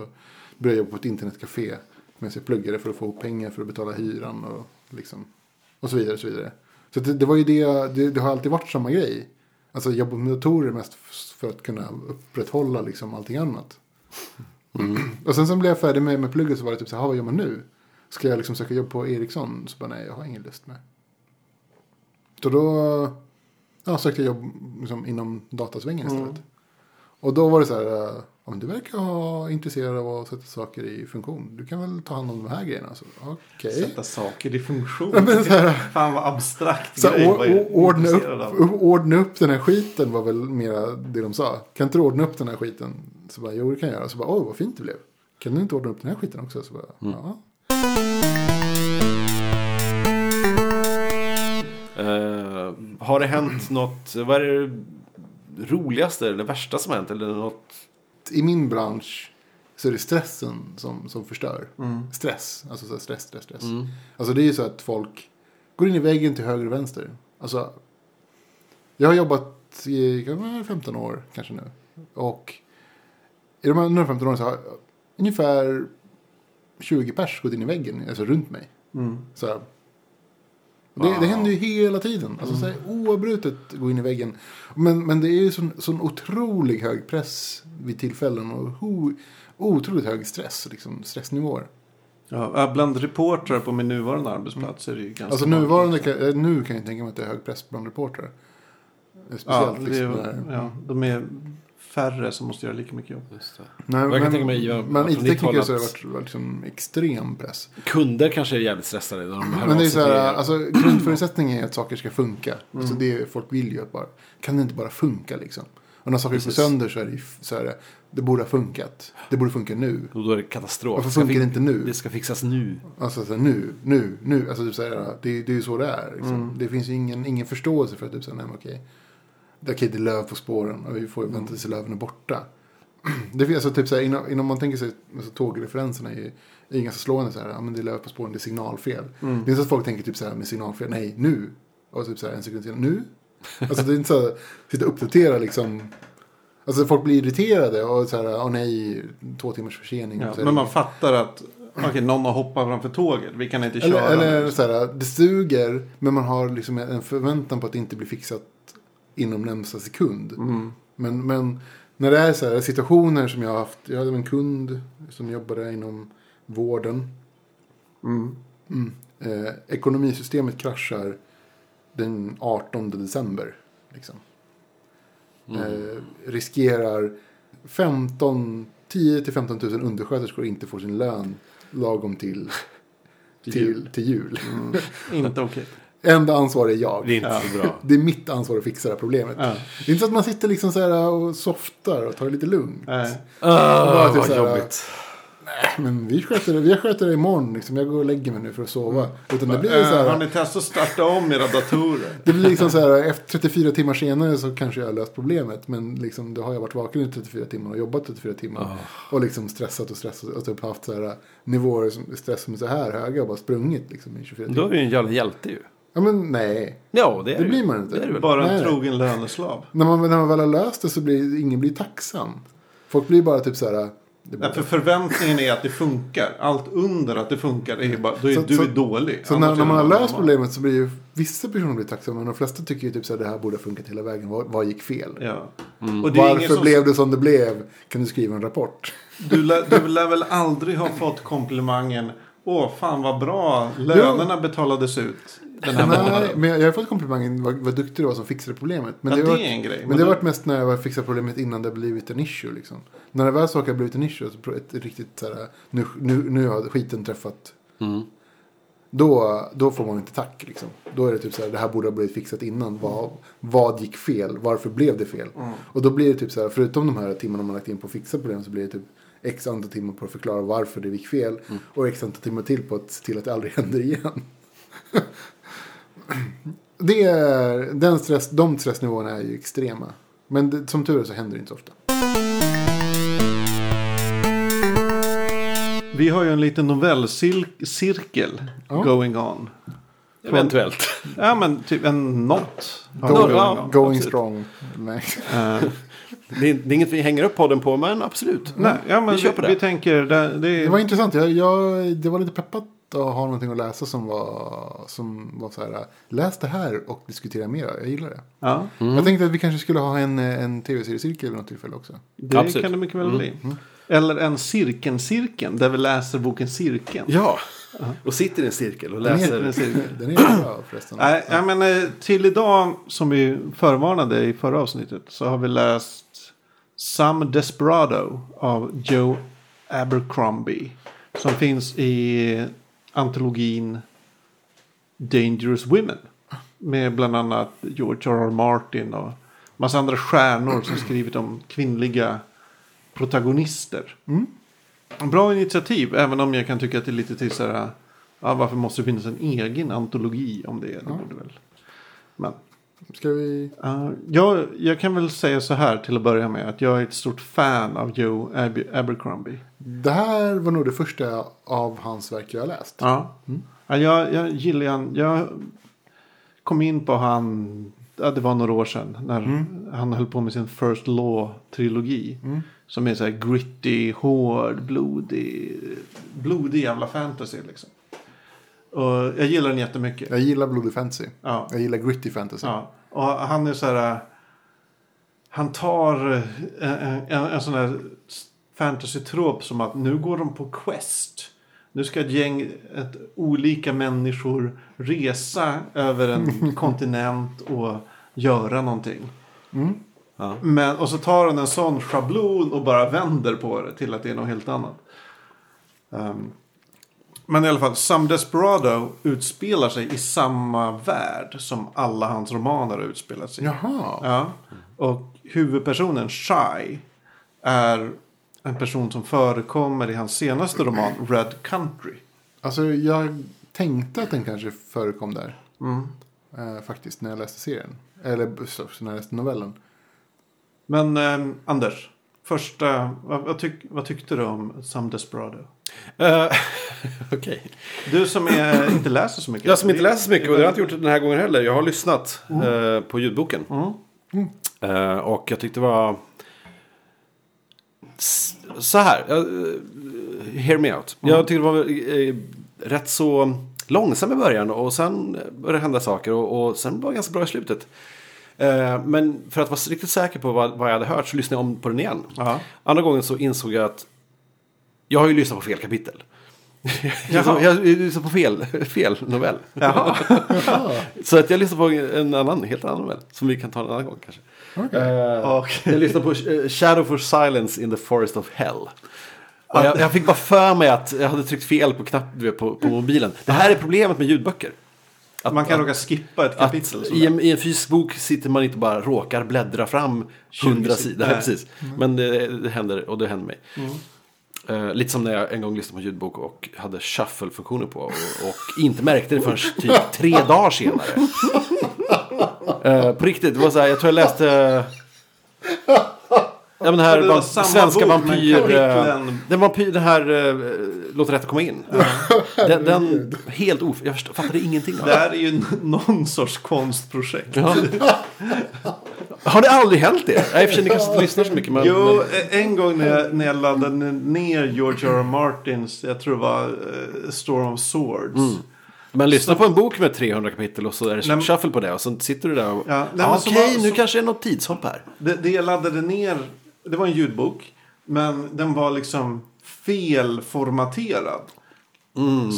började jag jobba på ett internetcafé. Medan jag pluggade för att få ihop pengar för att betala hyran och, liksom, och så vidare. Och så vidare. så det, det var ju det, det, det har alltid varit samma grej. Alltså jobba med datorer mest för att kunna upprätthålla liksom allting annat. Och sen så blev jag färdig med, med plugget så var det typ så här, "Ha, vad gör man nu? Ska jag liksom söka jobb på Ericsson? Så bara nej, jag har ingen lust med. Så då ja, sökte jag jobb liksom, inom datasvängen istället. Och då var det så här, eh, ja, men du verkar ha intresserad av att sätta saker i funktion. Du kan väl ta hand om de här grejerna. Så, Okej. Sätta saker i funktion. Ja, men så här, Fan vad abstrakt så här, var jag o- o- ordna, upp, ordna upp den här skiten var väl mera det de sa. Kan inte du ordna upp den här skiten? Så bara, jo det kan jag göra. Så bara, åh vad fint det blev. Kan du inte ordna upp den här skiten också? Så bara, ja. Har det hänt något, vad är det roligaste eller värsta som hänt? Eller något? I min bransch så är det stressen som, som förstör. Stress, alltså så stress, stress, stress. Alltså det är ju så att folk går in i väggen till höger och vänster. Alltså, jag har jobbat i kan vara 15 år kanske nu. Och i de här under 15 åren så har ungefär 20 pers gått in i väggen, alltså runt mig. Så här. Det, det händer ju hela tiden. Alltså så här, oavbrutet gå in i väggen. Men, men det är ju sån, sån otrolig hög press vid tillfällen. Och ho, otroligt hög stress, liksom, stressnivåer. Ja, bland reportrar på min nuvarande arbetsplats är det ju ganska Alltså nuvarande, kan, nu kan jag tänka mig att det är hög press bland reportrar. Speciellt Ja, det liksom ja, de är färre som måste göra lika mycket jobb. Nej, Jag kan men, tänka mig, ja, men håll IT-tekniker så har det varit, varit liksom extrem press. Kunder kanske är jävligt stressade. När de Men det är så här, alltså grundförutsättningen är att saker ska funka. Alltså det, folk vill ju att bara, kan det inte bara funka liksom? Och när saker går sönder så är det så här, det borde ha funkat. Det borde funka nu. Och då är det katastrof. Varför funkar det inte nu? Det ska fixas nu. Alltså så här, nu, nu, nu. Alltså typ så här, det, det är ju så det är. Liksom. Det finns ju ingen, ingen förståelse för att typ så här, nej men okej. Det, okej, det är löv på spåren och vi får ju vänta tills löven är borta. Det finns alltså typ så här, innan, innan man tänker sig, alltså tågreferenserna är är ganska slående så här, ja men det är löv på spåren, det är signalfel. Det är inte så att folk tänker typ så här med signalfel, nej nu. Och typ så här en sekund senare, nu. Alltså det är inte så här, sitta och uppdatera liksom. Alltså folk blir irriterade och så här, åh nej, två timmars försening. Ja, men man fattar att okej, någon har hoppat framför tåget. Vi kan inte Eller, köra. eller så här, det suger, men man har liksom en förväntan på att det inte blir fixat inom närmsta sekund. Mm. Men, men när det är så här situationer som jag har haft. Jag hade en kund som jobbade inom vården. Mm. Mm. Eh, ekonomisystemet kraschar den 18 december. Liksom. Eh, riskerar 15, 10 till 15 000 undersköterskor inte får sin lön lagom till, till, till jul. Inte okej. Enda ansvar är jag. Det är inte så bra. Det är mitt ansvar att fixa det här problemet. Ja. Det är inte så att man sitter liksom så här och softar och tar det lite lugnt. Nej. Ah, typ vad här- jobbigt. Men vi sköter det, vi sköter det imorgon. Liksom. Jag går och lägger mig nu för att sova. Utan det blir så Eh, har här, ni testat att starta om era datorer? det blir liksom så här, efter 34 timmar senare så kanske jag har löst problemet. Men liksom, då har jag varit vaken i 34 timmar och jobbat 34 timmar. Och liksom stressat och stressat och typ haft så här nivåer som stress som är så här höga och bara sprungit liksom i 24 Då timmar. är du en jävla hjälte ju. Ja men nej, Ja, det är det blir man inte. Det. Bara en Nej. trogen löneslav. När man, när man väl har löst det så blir ingen blir tacksam. Folk blir bara typ så här. Nej, för förväntningen är att det funkar. Allt under att det funkar är ju bara, då är Så- du så- är dålig. Så när, är när man har löst problemet så blir ju vissa personer blir tacksamma. Men de flesta tycker ju typ så här, det här borde ha funkat hela vägen. Vad, vad gick fel? Ja. Och det är ingen Varför som, blev det som det blev? Kan du skriva en rapport? du, lär, du lär väl aldrig ha fått komplimangen Åh, fan vad bra. Lönerna betalades ut den här Nej, månaden. men jag har fått komplimangen vad, vad duktig du var som fixade problemet. Men Ja, det, det har är varit, en grej. men Men det har varit mest när jag fixat problemet innan det har blivit en issue. Liksom. När det väl saker har blivit en issue, så ett riktigt så här, nu, nu, nu har skiten träffat. Mm. Då, då får man inte tack. Liksom. Då är det typ så här, det här borde ha blivit fixat innan. Vad, vad gick fel? Varför blev det fel? Mm. Och då blir det typ så här, förutom de här timmarna man lagt in på att fixa problem så blir det typ x antal timmar på att förklara varför det gick fel. Och x antal timmar till på att se till att det aldrig händer igen. det är, den stress, de stressnivåerna är ju extrema. Men det, som tur är så händer det inte så ofta. Vi har ju en liten novellcirkel Ja. going on. Eventuellt. Ja, men typ en not. going going absolut. strong. Nej. Det är, det är inget vi hänger upp podden på, men absolut. nej, ja, men Vi vi, det. vi tänker, det, det Det är, var intressant. Jag, jag, det var lite peppat att ha någonting att läsa som var, som var så här. Läs det här och diskutera mer. Jag gillar det. ja, Jag tänkte att vi kanske skulle ha en, en tv-seriecirkel vid något tillfälle också. det Absolut. kan det mycket väl bli. Eller en cirkeln-cirkeln, där vi läser boken Cirkeln. Ja, och sitter i en cirkel och Den är, läser. en cirkel. den är bra förresten. Nej, ja, men till idag, som vi förvarnade i förra avsnittet, så har vi läst Some Desperado av Joe Abercrombie. Som finns i antologin Dangerous Women. Med bland annat George R.R. Martin och massa andra stjärnor som skrivit om kvinnliga protagonister. Bra initiativ, även om jag kan tycka att det är lite till så här. Ja, varför måste det finnas en egen antologi om det? Det borde väl. Men Ska vi... uh, jag, jag kan väl säga så här till att börja med. Att jag är ett stort fan av Joe Ab- Abercrombie. Det här var nog det första av hans verk jag läst. Ja. ja jag, jag gillar han. Jag kom in på han. Ja, det var några år sedan. När han höll på med sin First Law-trilogi. Som är så här gritty, hård, blodig. Blodig jävla fantasy liksom. Och jag gillar den jättemycket. Jag gillar Bloody Fantasy. Ja. Jag gillar Gritty Fantasy. Ja, och han är så här. äh, Han tar äh, en, en, en sån här fantasy-trop som att nu går de på quest. Nu ska ett gäng ett, olika människor resa över en kontinent och göra någonting. Ja. Men, och så tar han en sån schablon och bara vänder på det till att det är något helt annat. Ehm, men i alla fall, Some Desperado utspelar sig i samma värld som alla hans romaner har utspelat sig i. Jaha. Ja. Och huvudpersonen, Shy, är en person som förekommer i hans senaste roman, Red Country. Alltså jag tänkte att den kanske förekom där. Mm. Eh, faktiskt när jag läste serien. Eller när jag läste novellen. Men ehm, Anders, första, vad, vad, tyck, vad tyckte du om Some Desperado? Eh, Okej. Du som är, inte läser så mycket. Jag som inte läser så mycket och det har jag inte gjort den här gången heller. Jag har lyssnat eh, på ljudboken. Mm. Eh, och jag tyckte det var... Så här. hear me out. Jag tyckte det var rätt så långsam i början och sen började det hända saker och, och sen var det ganska bra i slutet. Eh, men för att vara riktigt säker på vad, jag hade hört så lyssnade jag om på den igen. Ja. Andra gången så insåg jag att jag har ju lyssnat på fel kapitel. Jaha. jag lyssnat på fel, fel novell. Jaha. Så att jag lyssnade på en annan, helt annan novell. Som vi kan ta en annan gång kanske. Eh, Okej. Jag lyssnade på eh, Shadow for Silence in the Forest of Hell. Jag, jag fick bara för mig att jag hade tryckt fel på knapp på, på mobilen. Det här är problemet med ljudböcker. Att Man kan att- råka skippa ett kapitel. i, en, I en fysisk bok sitter man inte bara råkar bläddra fram 20 hundra sidor. Nej. Precis. Men det, det händer och det händer mig. Eh, lite som när jag en gång lyssnade på ljudbok och hade shuffle-funktioner på. Och, och inte märkte det förrän typ tre dagar senare. Eh, på riktigt, det var så här, jag tror jag läste... Ja, men den här van, samma svenska bok, vampyr... eh, kapitlen- Den vampyr, den här uh, Låt rätt komma in. Den, den helt of... Jag förstår, fattade ingenting Det här är ju någon sorts konstprojekt. Ja. Har det aldrig hänt det? Och för ni kanske inte lyssnar så mycket. Men, Jo, men, eh, en gång när jag, när jag laddade ner George R. R. Martins, jag tror det var uh, Storm of Swords. men lyssna på en bok med 300 kapitel och så är det Nej, shuffle på det. Och så sitter du där och... Ja, nej, som Okej, var- nu som- kanske det är något tidshopp här. Det, det jag laddade ner, det var en ljudbok. Men den var liksom felformaterad.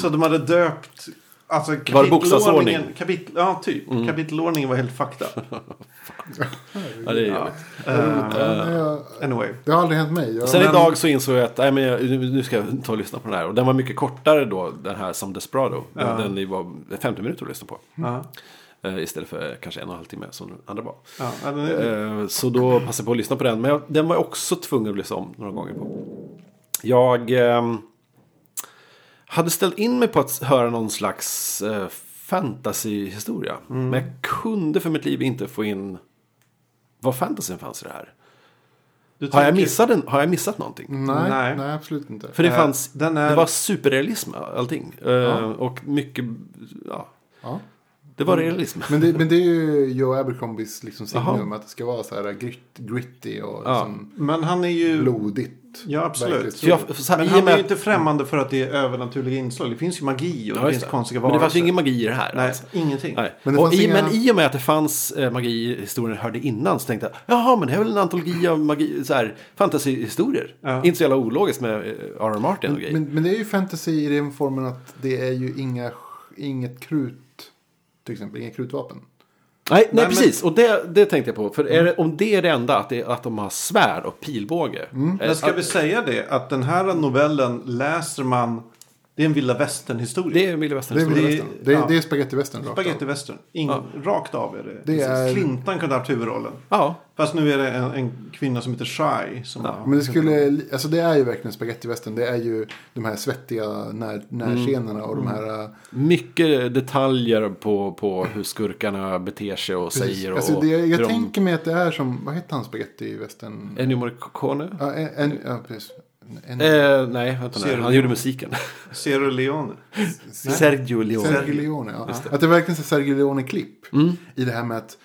Så de hade döpt... Alltså Mm. Mm. kapitelordningen- Kapitel, ja, typ. Kapitelordningen var helt fucked up. Ja, det är Men jag, anyway. det har aldrig hänt mig. Jag, Sen men- idag så insåg jag att nej, men jag, nu ska jag ta och lyssna på den här. Och den var mycket kortare då, den här som Desperado. Ja. Den, den var 50 minuter att lyssna på. Ja, Eh, istället för kanske en och en halv timme som den andra var. ja, ja, är- Eh, Så då passade jag på att lyssna på den. Men jag, den var jag också tvungen att lyssna om några gånger på. Jag ehm, hade ställt in mig på att höra någon slags eh, fantasyhistoria. Men jag kunde för mitt liv inte få in vad fantasyn fanns i det här. du Har jag, tänker- missat en, har jag missat någonting? nej, Nej. nej. absolut inte. För det Eh, fanns, den är- det var superrealism allting. Eh, Och mycket, ja, Ja. Det var realism. Men, det, men det är ju Joe Abercrombies liksom signum. Att det ska vara så här grit, gritty och Ja. liksom Men han är ju... blodigt. Ja, absolut. Jag, så här, Men han är med ju att- inte främmande för att det är övernaturliga inslag. Det finns ju magi och Ja, det finns konstiga Men det fanns varelser. ju ingen magi i det här. Nej, alltså. ingenting. Nej. Men det och i, inga- Men i och med att det fanns eh, magi i historien jag hörde innan så tänkte jag jaha men det är väl en antologi av magi, så här, fantasyhistorier. Ja. Inte så jävla ologiskt med eh, R.R. Martin och grejer. Men, men det är ju fantasy i den formen att det är ju inga, inget krut. Till exempel, inga krutvapen. nej, nej, Nej, men- precis. Och det, det tänkte jag på. För är det, om det är det enda, att, det, att de har svärd och pilbåge. Eh, Men ska att- vi säga det? Att den här novellen läser man... Det är en vilda västern-historia. Det är en vilda Det är, västern Det- det är, ja. det är spaghetti western rakt av. Rakt är det. Det är- Clinton kunde ha haft huvudrollen. Ja, Fast nu är det en, en kvinna som heter Shy. Som har, Men det skulle, alltså det är ju verkligen spaghetti western. Det är ju de här svettiga när, närscenerna och de här. äh, mycket detaljer på, på hur skurkarna beter sig och säger. Och, alltså det, jag hur de- tänker mig att det är som, vad heter han spaghetti western? Ennio Morricone? Ja, en, en, ja, precis. En, Eh, nej, vänta nu. Han gjorde musiken. Sierra Leone. Sergio Leone. Sergio Leone, ja. Att det är verkligen så Sergio Leone-klipp. Mm. I det här med att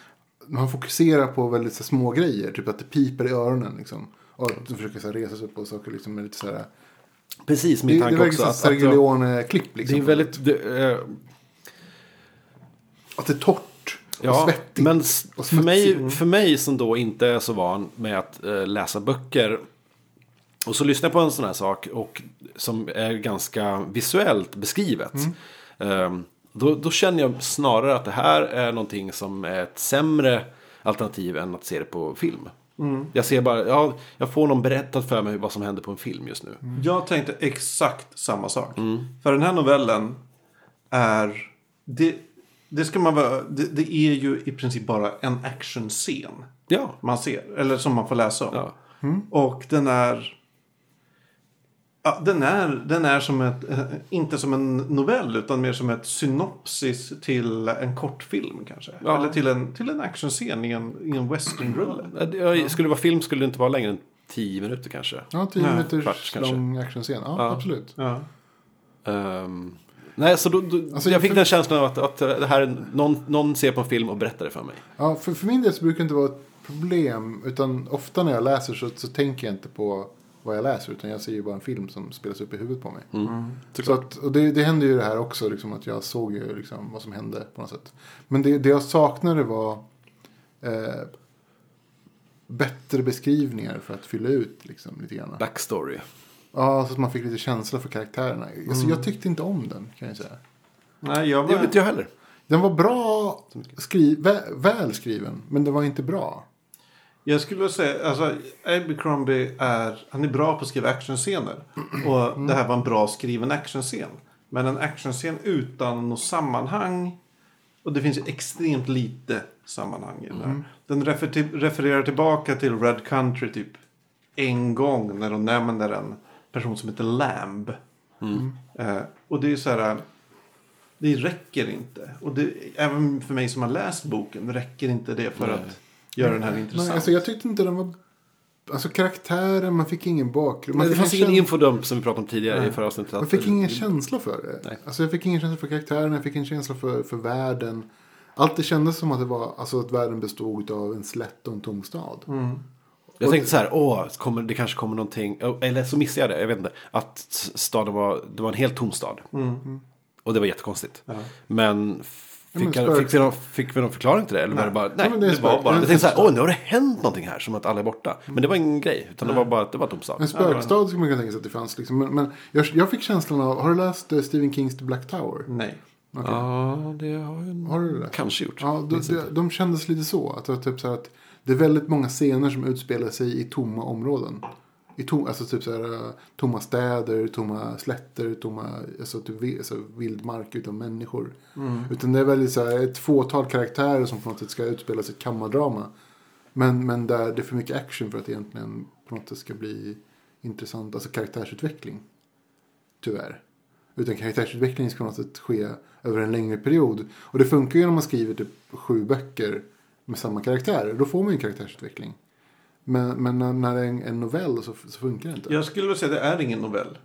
man fokuserar på väldigt så små grejer. Typ att det piper i öronen liksom. Och att de försöker så här, resa sig upp och saker liksom med lite så här. Precis, Det, min det är tanke verkligen också. så Att, Sergio att, Leone-klipp liksom. det är väldigt... Det, eh, Att det är torrt ja, men för mig, smutsigt. för mig som då inte är så van med att eh, läsa böcker. Och så lyssnar jag på en sån här sak och som är ganska visuellt beskrivet. Ehm, då, då känner jag snarare att det här är någonting som är ett sämre alternativ än att se det på film. Jag ser bara, ja, jag får någon berättat för mig vad som händer på en film just nu. Jag tänkte exakt samma sak. Mm. För den här novellen är... Det, det, ska man vara, det, det är ju i princip bara en actionscen Ja, man ser. Eller som man får läsa om. ja. Och den är... Ja, den är, den är som ett, eh, inte som en novell utan mer som ett synopsis till en kortfilm kanske. Ja. Eller till en, till en actionscen i en, i en westernrulle. Ja, det- ja, Skulle det vara film skulle det inte vara längre än tio minuter kanske. Ja, tio minuters kvart kanske. lång actionscen. Ja, Ja. absolut. Ja. Ehm, nej, så då, då, Alltså, jag fick för- den känslan av att, att det här är någon, någon ser på en film och berättar det för mig. Ja, för, för min del så brukar det inte vara ett problem. Utan ofta när jag läser så, så tänker jag inte på vad jag läser. Utan jag ser ju bara en film som spelas upp i huvudet på mig. Mm. Så att, och det, det hände ju det här också, liksom, att jag såg ju liksom, vad som hände på något sätt. Men det, det jag saknade var eh, bättre beskrivningar för att fylla ut liksom, lite grann. Backstory. Ja, så att man fick lite känsla för karaktärerna. Alltså, jag tyckte inte om den, kan jag säga. Nej, jag Det vill var... inte jag heller. Den var bra, skri vä väl skriven, men den var inte bra. Jag skulle vilja säga, alltså Abercrombie är, han är bra på att skriva actionscener. Och det här var en bra skriven actionscen. Men en actionscen utan något sammanhang. Och det finns extremt lite sammanhang i den här. Den refer till, refererar tillbaka till Red Country typ en gång när de nämner en person som heter Lamb. Eh, och det är så här, det räcker inte. Och det, även för mig som har läst boken räcker inte det för Nej. att göra den här intressant. Nej, alltså, jag tyckte inte den var... Alltså karaktären, man fick ingen bakgrund. Man Men det fanns en ingen infodump som vi pratade om tidigare Nej. i förra avsnittet. Att- fick ingen känsla för det. Nej. Alltså jag fick ingen känsla för karaktären, jag fick en känsla för, för världen. Allt det kändes som att det var, alltså att världen bestod av en slätt och en tom stad. Mm. Jag tänkte så här, åh, kommer, det kanske kommer någonting, eller så missade jag det, jag vet inte. Att staden var, det var en helt tom stad. Mm. Och det var jättekonstigt. Men Ja, men fick, spök- fick, vi någon, fick vi någon förklaring till det? Eller var det bara, nej, Ja, det det, var bara. Jag tänkte så här, åh, nu har det hänt någonting här, som att alla är borta. Men det var ingen grej, utan det var bara att det var en tom stad. En spökstad skulle man kunna tänka sig att det fanns. Liksom. Men, men jag, jag fick känslan av, har du läst eh, Stephen Kings The Black Tower? Nej. Okej. Ja, det har jag Har du det? kanske gjort. Ja, de, Minns de, inte. de kändes lite så. Att det, var typ så här att det är väldigt många scener som utspelar sig i tomma områden. I tom, alltså typ så här, eh, tomma städer, tomma slätter, tomma alltså typ, alltså, vildmark utan människor. Utan det är väldigt så här, ett fåtal karaktärer som på något sätt ska utspela sig kammardrama. Men, men där det är för mycket action för att egentligen på något sätt ska bli intressant. Alltså karaktärsutveckling. Tyvärr. Utan karaktärsutveckling ska på något sätt ske över en längre period. Och det funkar ju när man skriver typ sju böcker med samma karaktärer. Då får man ju en karaktärsutveckling. Men, men när, när det är en, en novell så, så funkar det inte. Jag skulle vilja säga att det är ingen novell.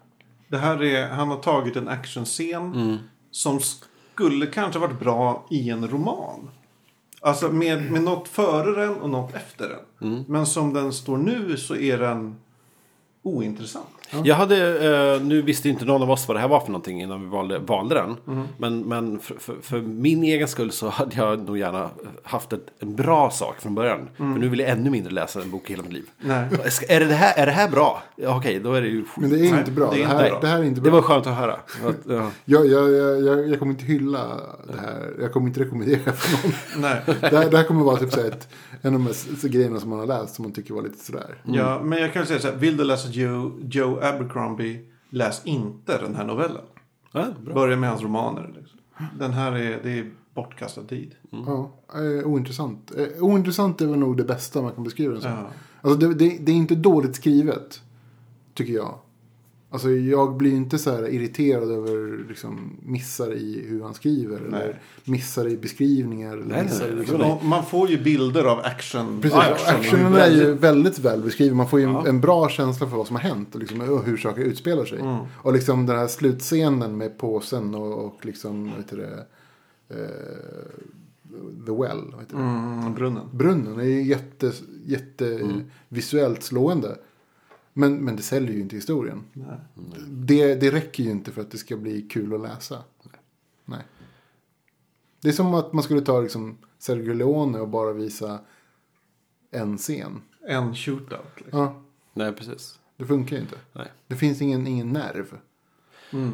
Det här är, han har tagit en actionscen Mm. som skulle kanske varit bra i en roman. Alltså med, med något före den och något efter den. Mm. Men som den står nu så är den ointressant. Jag hade, eh, nu visste inte någon av oss vad det här var för någonting innan vi valde, valde den. Mm. Men, men för, för, för min egen skull så hade jag nog gärna haft ett, en bra sak från början. Mm. För nu vill jag ännu mindre läsa en bok i hela mitt liv. Nej. Ska- Är det, här, är det här bra? Ja, okej, då är det ju skit. Men det är inte bra. det Det, är här, inte bra. det här är inte Det bra. var skönt att höra. Att, ja. Jag, jag, jag, jag, kommer inte hylla det här. Jag kommer inte rekommendera det för någon. Nej. Det här, det här kommer vara typ så ett, en av de här grejerna som man har läst som man tycker var lite sådär. Ja, men jag kan säga så här. Vill du läsa Joe, Joe Abercrombie, läs inte den här novellen. Ja, bra. Börja med hans romaner. Liksom. Den här är, det är bortkastad tid. Ja, eh, ointressant. Eh, ointressant är väl nog det bästa man kan beskriva den som. Ja. Alltså det, det, det är inte dåligt skrivet. Tycker jag. Alltså jag blir inte så här irriterad över liksom, missar i hur han skriver. Nej. Eller missar i beskrivningar. Eller Nej, missar nej, liksom, Nej. Och Man får ju bilder av action. Precis, action actionen är ju väldigt- väl beskriven. Man får ju Ja. en bra känsla för vad som har hänt och liksom, och hur saker utspelar sig. Mm. Och liksom den här slutscenen med påsen och, och liksom, vad heter det, eh, The Well, vad heter det? Mm, brunnen. Brunnen är ju jätte, jätte Mm. visuellt slående. Men, men det säljer ju inte historien. Nej. Det, det räcker ju inte för att det ska bli kul att läsa. Nej. Det är som att man skulle ta liksom Sergio Leone och bara visa en scen. En shootout. Liksom. Ja, Nej, precis. det funkar ju inte. Nej. Det finns ingen, ingen nerv. Mm.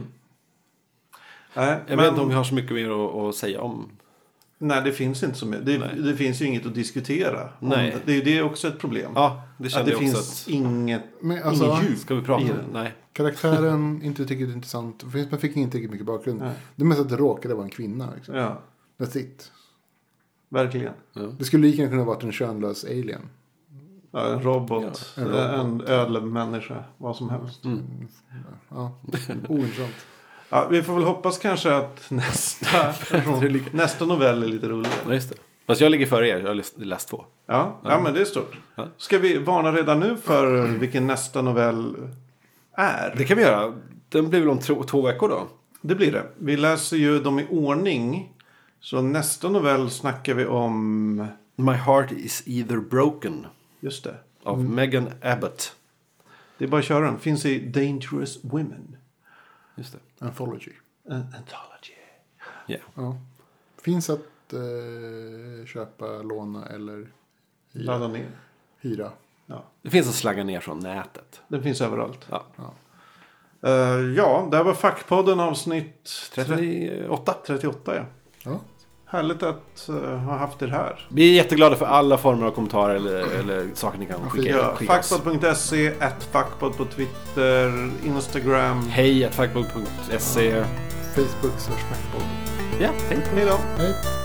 Nej, Jag men, vet inte om vi har så mycket mer att, att säga om. Nej, det finns inte så mycket. Det, det finns ju inget att diskutera. Nej. Det, det är också ett problem. Ja, det att det jag också finns att... inget, Men alltså, inget djup. Ska vi prata i om? Nej. karaktären inte tycker det är intressant. Man fick inte tillräckligt mycket bakgrund. Nej. Det mest att det råkade vara en kvinna. Liksom. Ja, That's it. verkligen. Det skulle lika gärna kunna vara en könlös alien. Ja, en robot, Ja, en en, robot. ödlemänniska, vad som helst. Mm. Ja, ointressant. Ja, vi får väl hoppas kanske att nästa, nästa novell är lite roligare. Ja, just det. Fast jag ligger före er, jag har läst, två. Ja, ja, men det är stort. Ja. Ska vi varna redan nu för vilken nästa novell är? Det kan vi göra. Den blir väl om två, två veckor då? Det blir det. Vi läser ju dem i ordning. Så nästa novell snackar vi om... My heart is either broken. Just det. Av Megan Abbott. Det är bara att köra den. Finns i Dangerous Women. Just det. Anthology. Anthology. Ja. Ja. Finns att eh, köpa, låna eller Ladda ner. hyra. Ja. Det finns att slagga ner från nätet. Den finns överallt. Ja. Eh, ja, det här var Fackpodden avsnitt 38. 38. Ja. Ja. Härligt att eh, ha haft er här. Vi är jätteglada för alla former av kommentarer eller, eller saker ni kan skicka, Ja. Fackpodd.se, fackpodd på Twitter, Instagram. Hej, fackbog.se. Facebook slash Macbook. Ja, hej. Hej då. Hej.